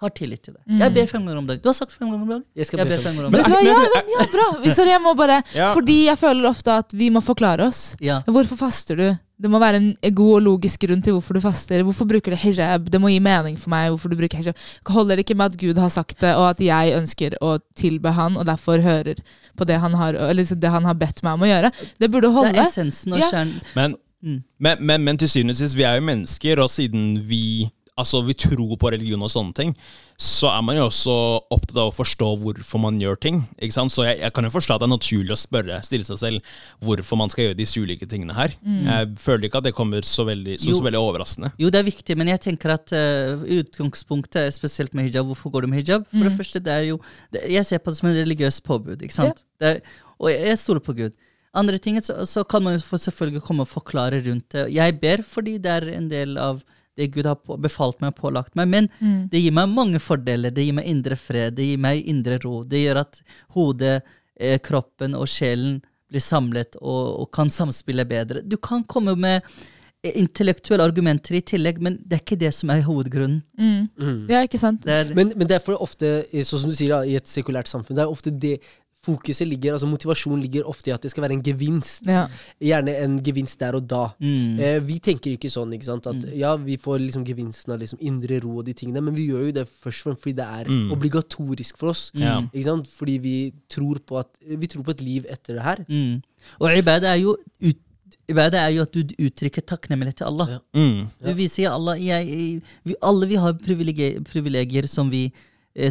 har tillit til deg. Jeg ber fem ganger om dagen. Du har sagt fem ganger om dagen. Jeg skal Jeg be ber fem. ganger om dagen. ja, men, ja, bra. Sorry, jeg må bare [LAUGHS] Ja. Fordi jeg føler ofte at vi må forklare oss. Ja. Hvorfor faster du? Det må være en god og logisk grunn til hvorfor du faster. Hvorfor bruker du hijab? Det må gi mening for meg hvorfor du bruker hijab. Holder det ikke med at Gud har sagt det, og at jeg ønsker å tilbe han, og derfor hører på det han har, eller liksom det han har bedt meg om å gjøre? Det burde holde. Det er essensen og Ja. kjernen. Men, Mm. men, men, men til syvende og sist, vi er jo mennesker, og siden vi Altså, vi tror på religion og sånne ting, så er man jo også opptatt av å forstå hvorfor man gjør ting. ikke sant? Så jeg, jeg kan jo forstå at det er naturlig å spørre, stille seg selv hvorfor man skal gjøre disse ulike tingene her. Jeg føler ikke at det kommer så veldig, så Jo. veldig overraskende. Jo, det er viktig, men jeg tenker at uh, utgangspunktet, er spesielt med hijab, hvorfor går du med hijab? For det første, det er jo det, Jeg ser på det som en religiøs påbud, ikke sant? Det er, og jeg, jeg stoler på Gud. Andre ting, så, så kan man jo selvfølgelig komme og forklare rundt det. Jeg ber fordi det er en del av det Gud har befalt meg og pålagt meg, men det gir meg mange fordeler. Det gir meg indre fred, det gir meg indre ro. Det gjør at hodet, eh, kroppen og sjelen blir samlet og, og kan samspille bedre. Du kan komme med eh, intellektuelle argumenter i tillegg, men det er ikke det som er hovedgrunnen. Mm. Ja, ikke sant? Det er, Men, men det er for ofte, sånn som du sier, da, i et sekulært samfunn, det er ofte det fokuset ligger, altså motivasjonen ligger ofte i at det skal være en gevinst. Ja. Gjerne en gevinst der og da. mm, Eh, vi tenker ikke sånn, ikke sant. At ja, vi får liksom gevinsten av liksom indre ro og de tingene, men vi gjør jo det først og fremst fordi det er Mm. obligatorisk for oss. Ikke sant? Fordi vi tror på at Vi tror på et liv etter det her. mm. Og ibadah er jo ut, ibadah er jo at du uttrykker takknemlighet til Allah. Ja. Mm. Du viser Allah jeg, jeg, vi, Alle vi har privilegier, privilegier som, vi,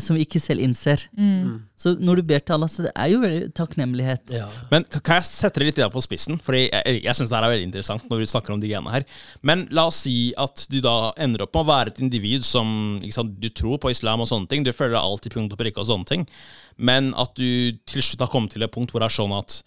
som vi ikke selv innser. Mm. Så når du ber til Allah, så det er jo veldig takknemlighet. Ja. Men kan kan jeg sette det litt på spissen? Fordi Jeg, jeg synes det her er veldig interessant når vi snakker om de greiene her. Men la oss si at du da ender opp med å være et individ som ikke sant, Du tror på islam og sånne ting. Du føler deg alltid punkt og prikke og sånne ting. Men at du til slutt har kommet til et punkt hvor det er sånn at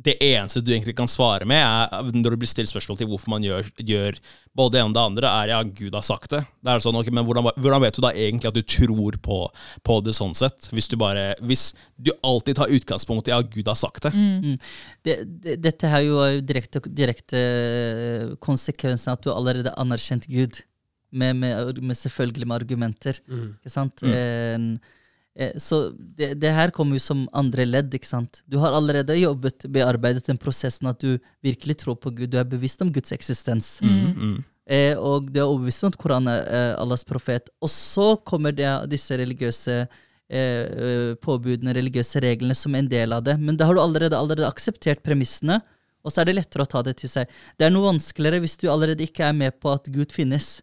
det eneste du egentlig kan svare med, er når du blir stilt spørsmål til hvorfor man gjør, gjør både det ene og det andre, er ja, Gud har sagt det. Det er sånn, ok, Men hvordan, hvordan vet du da egentlig at du tror på, på det sånn sett? Hvis du bare, hvis du alltid tar utgangspunkt i ja, Gud har sagt det. Mm. Det, det, dette har jo er jo direkte, direkte eh, konsekvensen at du allerede har anerkjent Gud. Med, med, med selvfølgelig med argumenter. Mm. Ikke sant? En- eh, så det, det her kommer jo som andre ledd. ikke sant? Du har allerede jobbet, bearbeidet den prosessen at du virkelig tror på Gud. Du er bevisst om Guds eksistens. Mm. Eh, og du er overbevist om at Koranen er eh, Allahs profet. Og så kommer det, disse religiøse eh, eh, påbudene, religiøse reglene, som en del av det. Men da har du allerede, allerede akseptert premissene, og så er det lettere å ta det til seg. Det er noe vanskeligere hvis du allerede ikke er med på at Gud finnes.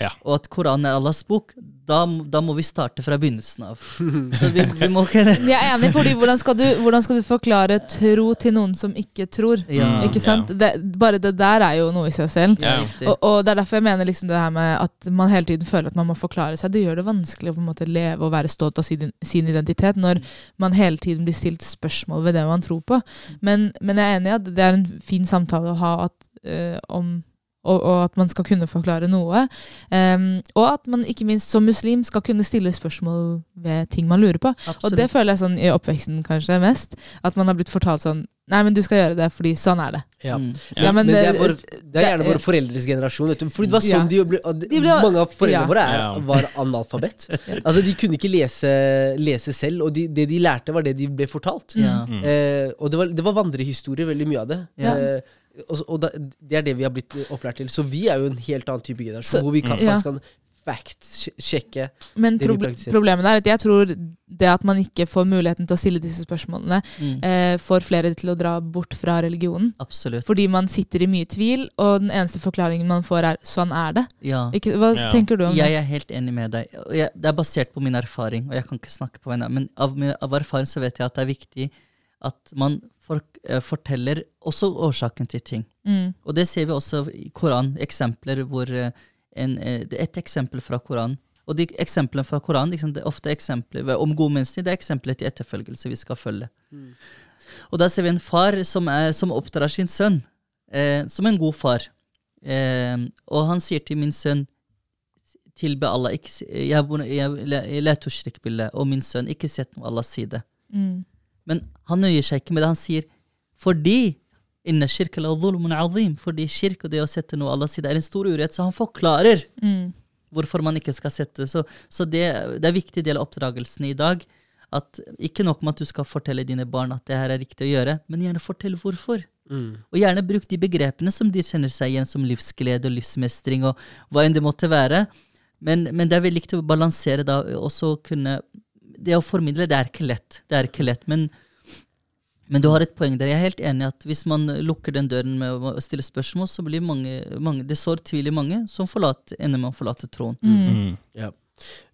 Ja. Og at Koranen er Allahs bok, da, da må vi starte fra begynnelsen av. Så vi, vi må ikke [LAUGHS] Jeg er enig, fordi hvordan skal, du, hvordan skal du forklare tro til noen som ikke tror? Ja. Mm. Ikke sant? Det, bare det der er jo noe i seg selv. Ja. Og, og det er derfor jeg mener liksom det her med at man hele tiden føler at man må forklare seg. Det gjør det vanskelig å på en måte leve og være stolt av sin, sin identitet når man hele tiden blir stilt spørsmål ved det man tror på. Men, men jeg er enig i at det er en fin samtale å ha at, eh, om og, og at man skal kunne forklare noe. Um, og at man ikke minst som muslim skal kunne stille spørsmål ved ting man lurer på. Og det føler jeg sånn i oppveksten kanskje mest. At man har blitt fortalt sånn Nei, men du skal gjøre det fordi sånn er det. Ja. Mm. Ja. Ja, Men, det, er vår, det er gjerne våre foreldres generasjon. Vet du. Fordi det var Ja. sånn de ble, de, De ble- Mange av foreldrene ja. våre er, var analfabet. [LAUGHS] Altså De kunne ikke lese, lese selv, og de, det de lærte, var det de ble fortalt. Ja. Mm. Eh, og det var, det var vandrehistorie, veldig mye av det. Ja. Eh, og og da, det er det vi har blitt opplært til. Så vi er jo en helt annen type generasjon, Så- hvor vi kan, Ja. faktisk kan fact-sjekke. Men Det proble problemet er at jeg tror det at man ikke får muligheten til å stille disse spørsmålene, Mm. eh, får flere til å dra bort fra religionen. Absolutt. Fordi man sitter i mye tvil, og den eneste forklaringen man får, er 'sånn er det'. Ja. Ikke, hva Ja. tenker du om Jeg det? er helt enig med deg. Jeg, det er basert på min erfaring, og jeg kan ikke snakke på vegne av Men av, min- av erfaring så vet jeg at det er viktig at man for, eh, forteller også årsaken til ting. Mm. Og det ser vi også i Koran, eksempler hvor eh, en, eh, det er Et eksempel fra Koran. Og de eksemplene fra Koran liksom, det er ofte eksempler om gode mennesker, det er eksempler til etterfølgelse vi skal følge. Og da ser vi en far som, er, som oppdrar sin sønn eh, som en god far. Eh, og han sier til min sønn tilbe Allah ikke, jeg, jeg, jeg, la tushrik billah, og min sønn, ikke sett noe Allahs side. Mm. Men han nøyer seg ikke med det. Han sier fordi inne shirka azim. Fordi kirk og det å sette noe Allah sier, det er en stor urett. Så han forklarer Mm. hvorfor man ikke skal sette Så, så det, det er en viktig del av oppdragelsen i dag. At Ikke nok med at du skal fortelle dine barn at det her er riktig å gjøre, men gjerne fortell hvorfor. Mm. Og gjerne bruk de begrepene som de kjenner seg igjen som livsglede og livsmestring, og hva enn det måtte være. Men, men det er veldig viktig å balansere da, og så kunne Det å formidle, det er ikke lett. Det er ikke lett, men, men du har et poeng der. Jeg er helt enig at hvis man lukker den døren med å stille spørsmål, så blir mange, mange det sår tvil i mange som forlater, ender med å forlate troen. Mm. Ja.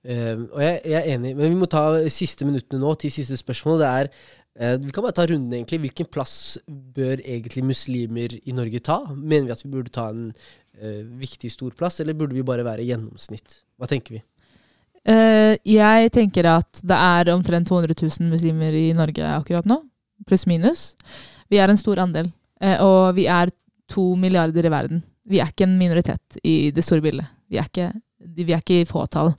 Uh, og jeg, jeg er enig, men vi må ta siste minuttene nå til siste spørsmål. Det er uh, Vi kan bare ta runden, egentlig. Hvilken plass bør egentlig muslimer i Norge ta? Mener vi at vi burde ta en uh, viktig, stor plass, eller burde vi bare være gjennomsnitt? Hva tenker vi? Eh, jeg tenker at det er omtrent 200 000 muslimer i Norge akkurat nå. Pluss minus. Vi er en stor andel. eh, og vi er to milliarder i verden. Vi er ikke en minoritet i det store bildet. Vi er ikke, vi er ikke i fåtall.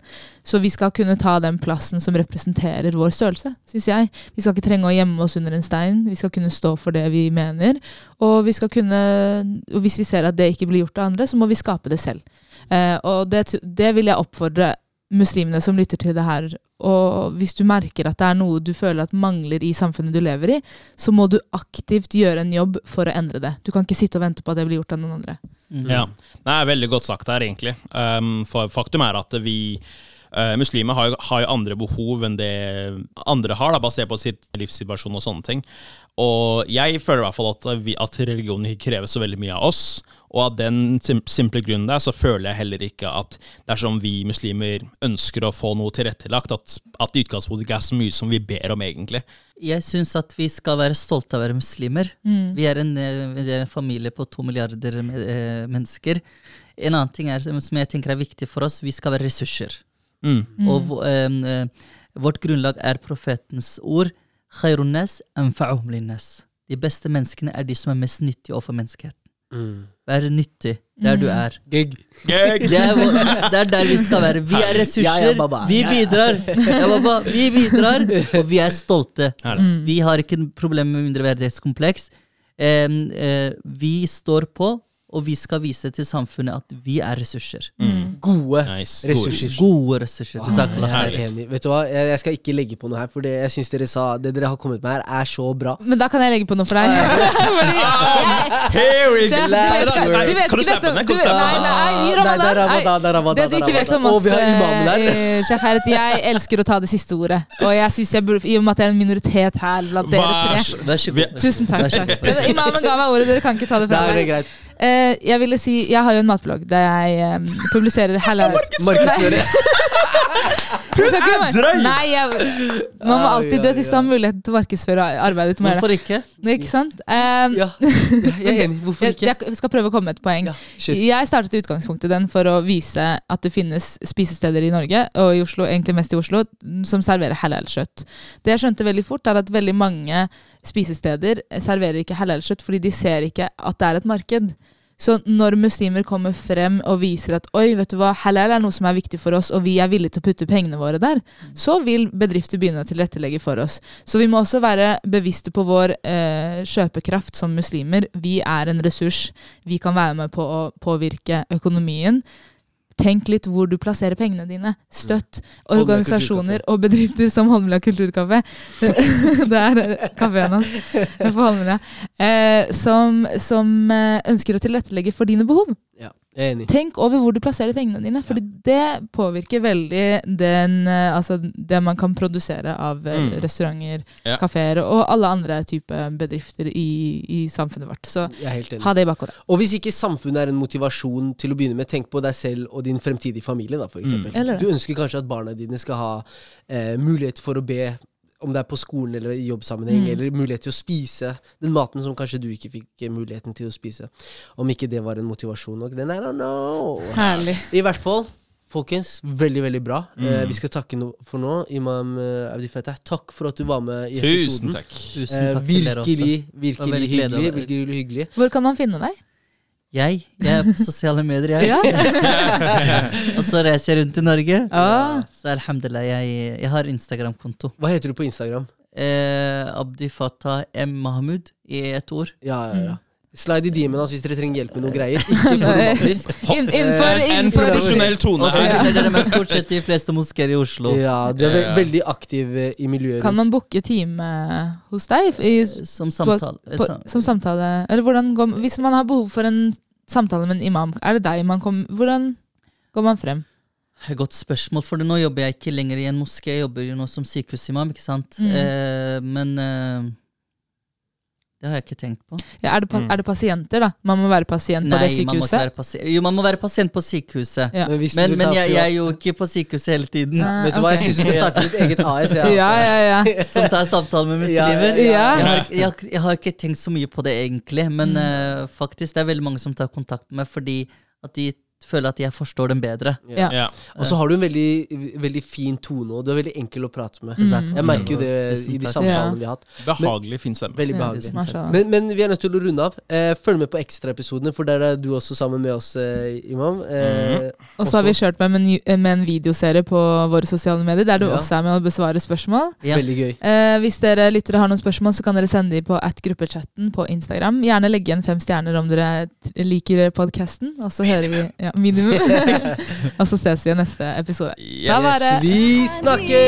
Så vi skal kunne ta den plassen som representerer vår størrelse, syns jeg. Vi skal ikke trenge å gjemme oss under en stein. Vi skal kunne stå for det vi mener. Og, vi kunne, og hvis vi ser at det ikke blir gjort av andre, så må vi skape det selv. Eh, og det, det vil jeg oppfordre muslimene som lytter til det her. Og hvis du merker at det er noe du føler at mangler i samfunnet du lever i, så må du aktivt gjøre en jobb for å endre det. Du kan ikke sitte og vente på at det blir gjort av noen andre. Mm. Ja, det er veldig godt sagt her, egentlig. Um, for faktum er at vi uh, muslimer har, jo- har jo andre behov enn det andre har, da, basert på sitt livssituasjon og sånne ting. Og jeg føler i hvert fall at, vi, at religionen ikke krever så veldig mye av oss. Og av den simple grunnen der, så føler jeg heller ikke at dersom vi muslimer ønsker å få noe tilrettelagt, at, at det i utgangspunktet ikke er så mye som vi ber om, egentlig. Jeg syns at vi skal være stolte av å være muslimer. Vi, er en, eh, vi er en familie på to milliarder eh, mennesker. En annen ting er, som jeg tenker er viktig for oss, vi skal være ressurser. Mm. Og vå- eh, vårt grunnlag er profetens ord. «Khairun nas. De beste menneskene er de som er mest nyttige overfor menneskeheten. Vær nyttig der du er. Gig. Det er, vår- det er der vi skal være. Vi er ressurser. Ja, ja, baba. Vi Ja, ja. bidrar. Ja. Vi bidrar, og vi er stolte. Herlig. Vi har ikke problemer med mindreverdighetskompleks. Eh, vi står på, og vi skal vise til samfunnet at vi er ressurser. Gode Nice. ressurser. Gode ressurser. Er enig. Vet du hva, jeg, jeg skal ikke legge på noe her, for det jeg syns dere sa Det dere har kommet med her, er så bra. Men da kan jeg legge på noe for deg. [LAUGHS] Here we go! Kan du slappe den? Nei, det du ikke vet om oss, at jeg elsker å ta det siste ordet. Og jeg synes jeg burde, I og med at jeg er en minoritet her blant dere tre. Tusen takk. Imamen ga meg ordet, dere kan ikke ta det fra meg. Eh, jeg ville si, jeg har jo en matblogg der jeg eh, publiserer halal Markedsføre. [LAUGHS] Hun er drøy! Nei, jeg, man må alltid, dø Hvis du har muligheten til å markedsføre arbeidet gjøre Hvorfor ikke? Ikke sant? Um, Ja, [LAUGHS] jeg er enig. Hvorfor ikke? jeg skal prøve å komme med et poeng. Ja. Jeg startet utgangspunktet den for å vise at det finnes spisesteder i Norge, og i Oslo, egentlig mest i Oslo, som serverer halal-kjøtt. Det jeg skjønte veldig fort, er at veldig mange spisesteder serverer ikke halal-kjøtt fordi de ser ikke at det er et marked. Så når muslimer kommer frem og viser at oi, vet du hva, halal er noe som er viktig for oss, og vi er villige til å putte pengene våre der, så vil bedrifter begynne å tilrettelegge for oss. Så vi må også være bevisste på vår eh, kjøpekraft som muslimer. Vi er en ressurs. Vi kan være med på å påvirke økonomien. Tenk litt hvor du plasserer pengene dine. Støtt organisasjoner og bedrifter som Holmlia kulturkafé. [LAUGHS] det er eh, kafeen hans på Holmlia. Eh, som som eh, ønsker å tilrettelegge for dine behov. Ja. Tenk over hvor du plasserer pengene dine, for det påvirker veldig den, eh, altså det man kan produsere av eh, Mm. restauranter, Ja. kafeer og alle andre typer bedrifter i, i samfunnet vårt. Så ha det i bakhodet. Og hvis ikke samfunnet er en motivasjon til å begynne med, tenk på deg selv og din fremtidige familie. da, for eksempel. Du ønsker kanskje at barna dine skal ha eh, mulighet for å be, om det er på skolen eller i jobbsammenheng, Mm. eller mulighet til å spise den maten som kanskje du ikke fikk eh, muligheten til å spise. Om ikke det var en motivasjon nok. Then I don't know. Herlig. I hvert fall, folkens, veldig, veldig bra. Eh, Mm. vi skal takke no for nå. Imam eh, Abdi Fettah, takk for at du var med i Tusen episoden. takk. Tusen Eh, takk Eh, virkelig, Det virkelig hyggelig. Virkelig hyggelig. Hvor kan man finne deg? Jeg, jeg er på sosiale medier, jeg. [LAUGHS] Og så reiser jeg rundt i Norge. Ah. Så alhamdulillah, jeg, jeg har Instagram-konto. Hva heter du på Instagram? Eh, Abdi Fatah M. Mahmoud i ett ord. Ja, ja, ja. Slide i DM-en hans hvis dere trenger hjelp med noe greier. Ikke [LAUGHS] problematisk. [LAUGHS] Inn, innenfor, En profesjonell tone Det finner dere stort sett de fleste moskeer i Oslo. Ja, du er ve veldig aktiv eh, i miljøet. Kan man booke time hos deg i, Som samtale. på, på, som samtale? Eller hvordan går, Hvis man har behov for en samtale med en imam, er det deg man kommer Hvordan går man frem? Godt spørsmål, for nå jobber jeg ikke lenger i en moské. Jeg jobber jo nå som sykehusimam, ikke sant. Mm. Eh, men eh, det har jeg ikke tenkt på. Ja, er, det, pa- Mm. er det pasienter, da? Man må være pasient på det sykehuset? Man. Jo, man må være pasient på sykehuset. Ja. Men, Men, men jeg, jeg er jo ikke på sykehuset hele tiden. Ah, Vet du hva, jeg syns du skal starte ditt eget AS. jeg, Ja, altså. ja, ja. [LAUGHS] Som tar samtale med Ja, muslimer. ja, ja. Jeg, har, jeg, har- jeg har ikke tenkt så mye på det egentlig, men Mm. uh, faktisk det er veldig mange som tar kontakt med meg fordi at de føler at jeg forstår dem bedre. Ja. Ja. Og så har du en veldig, veldig fin tone, og du er veldig enkel å prate med. Mm. Jeg merker jo det i de samtalene vi har hatt. Behagelig fin stemme. Veldig behagelig. Men, men vi er nødt til å runde av. Eh, følg med på ekstraepisodene, for der er du også sammen med oss, eh, Imam. Eh, Og så har vi kjørt med, med, en- med en videoserie på våre sosiale medier, der du Ja. også er med å besvare spørsmål. Ja. Veldig gøy. Eh, hvis dere lyttere har noen spørsmål, så kan dere sende dem på at gruppechatten på Instagram. Gjerne legge igjen fem stjerner om dere liker podkasten, og så hører vi [LAUGHS] ja, ja, minimum. [LAUGHS] og så ses vi i neste episode. Yes. Da var det Vi snakkes!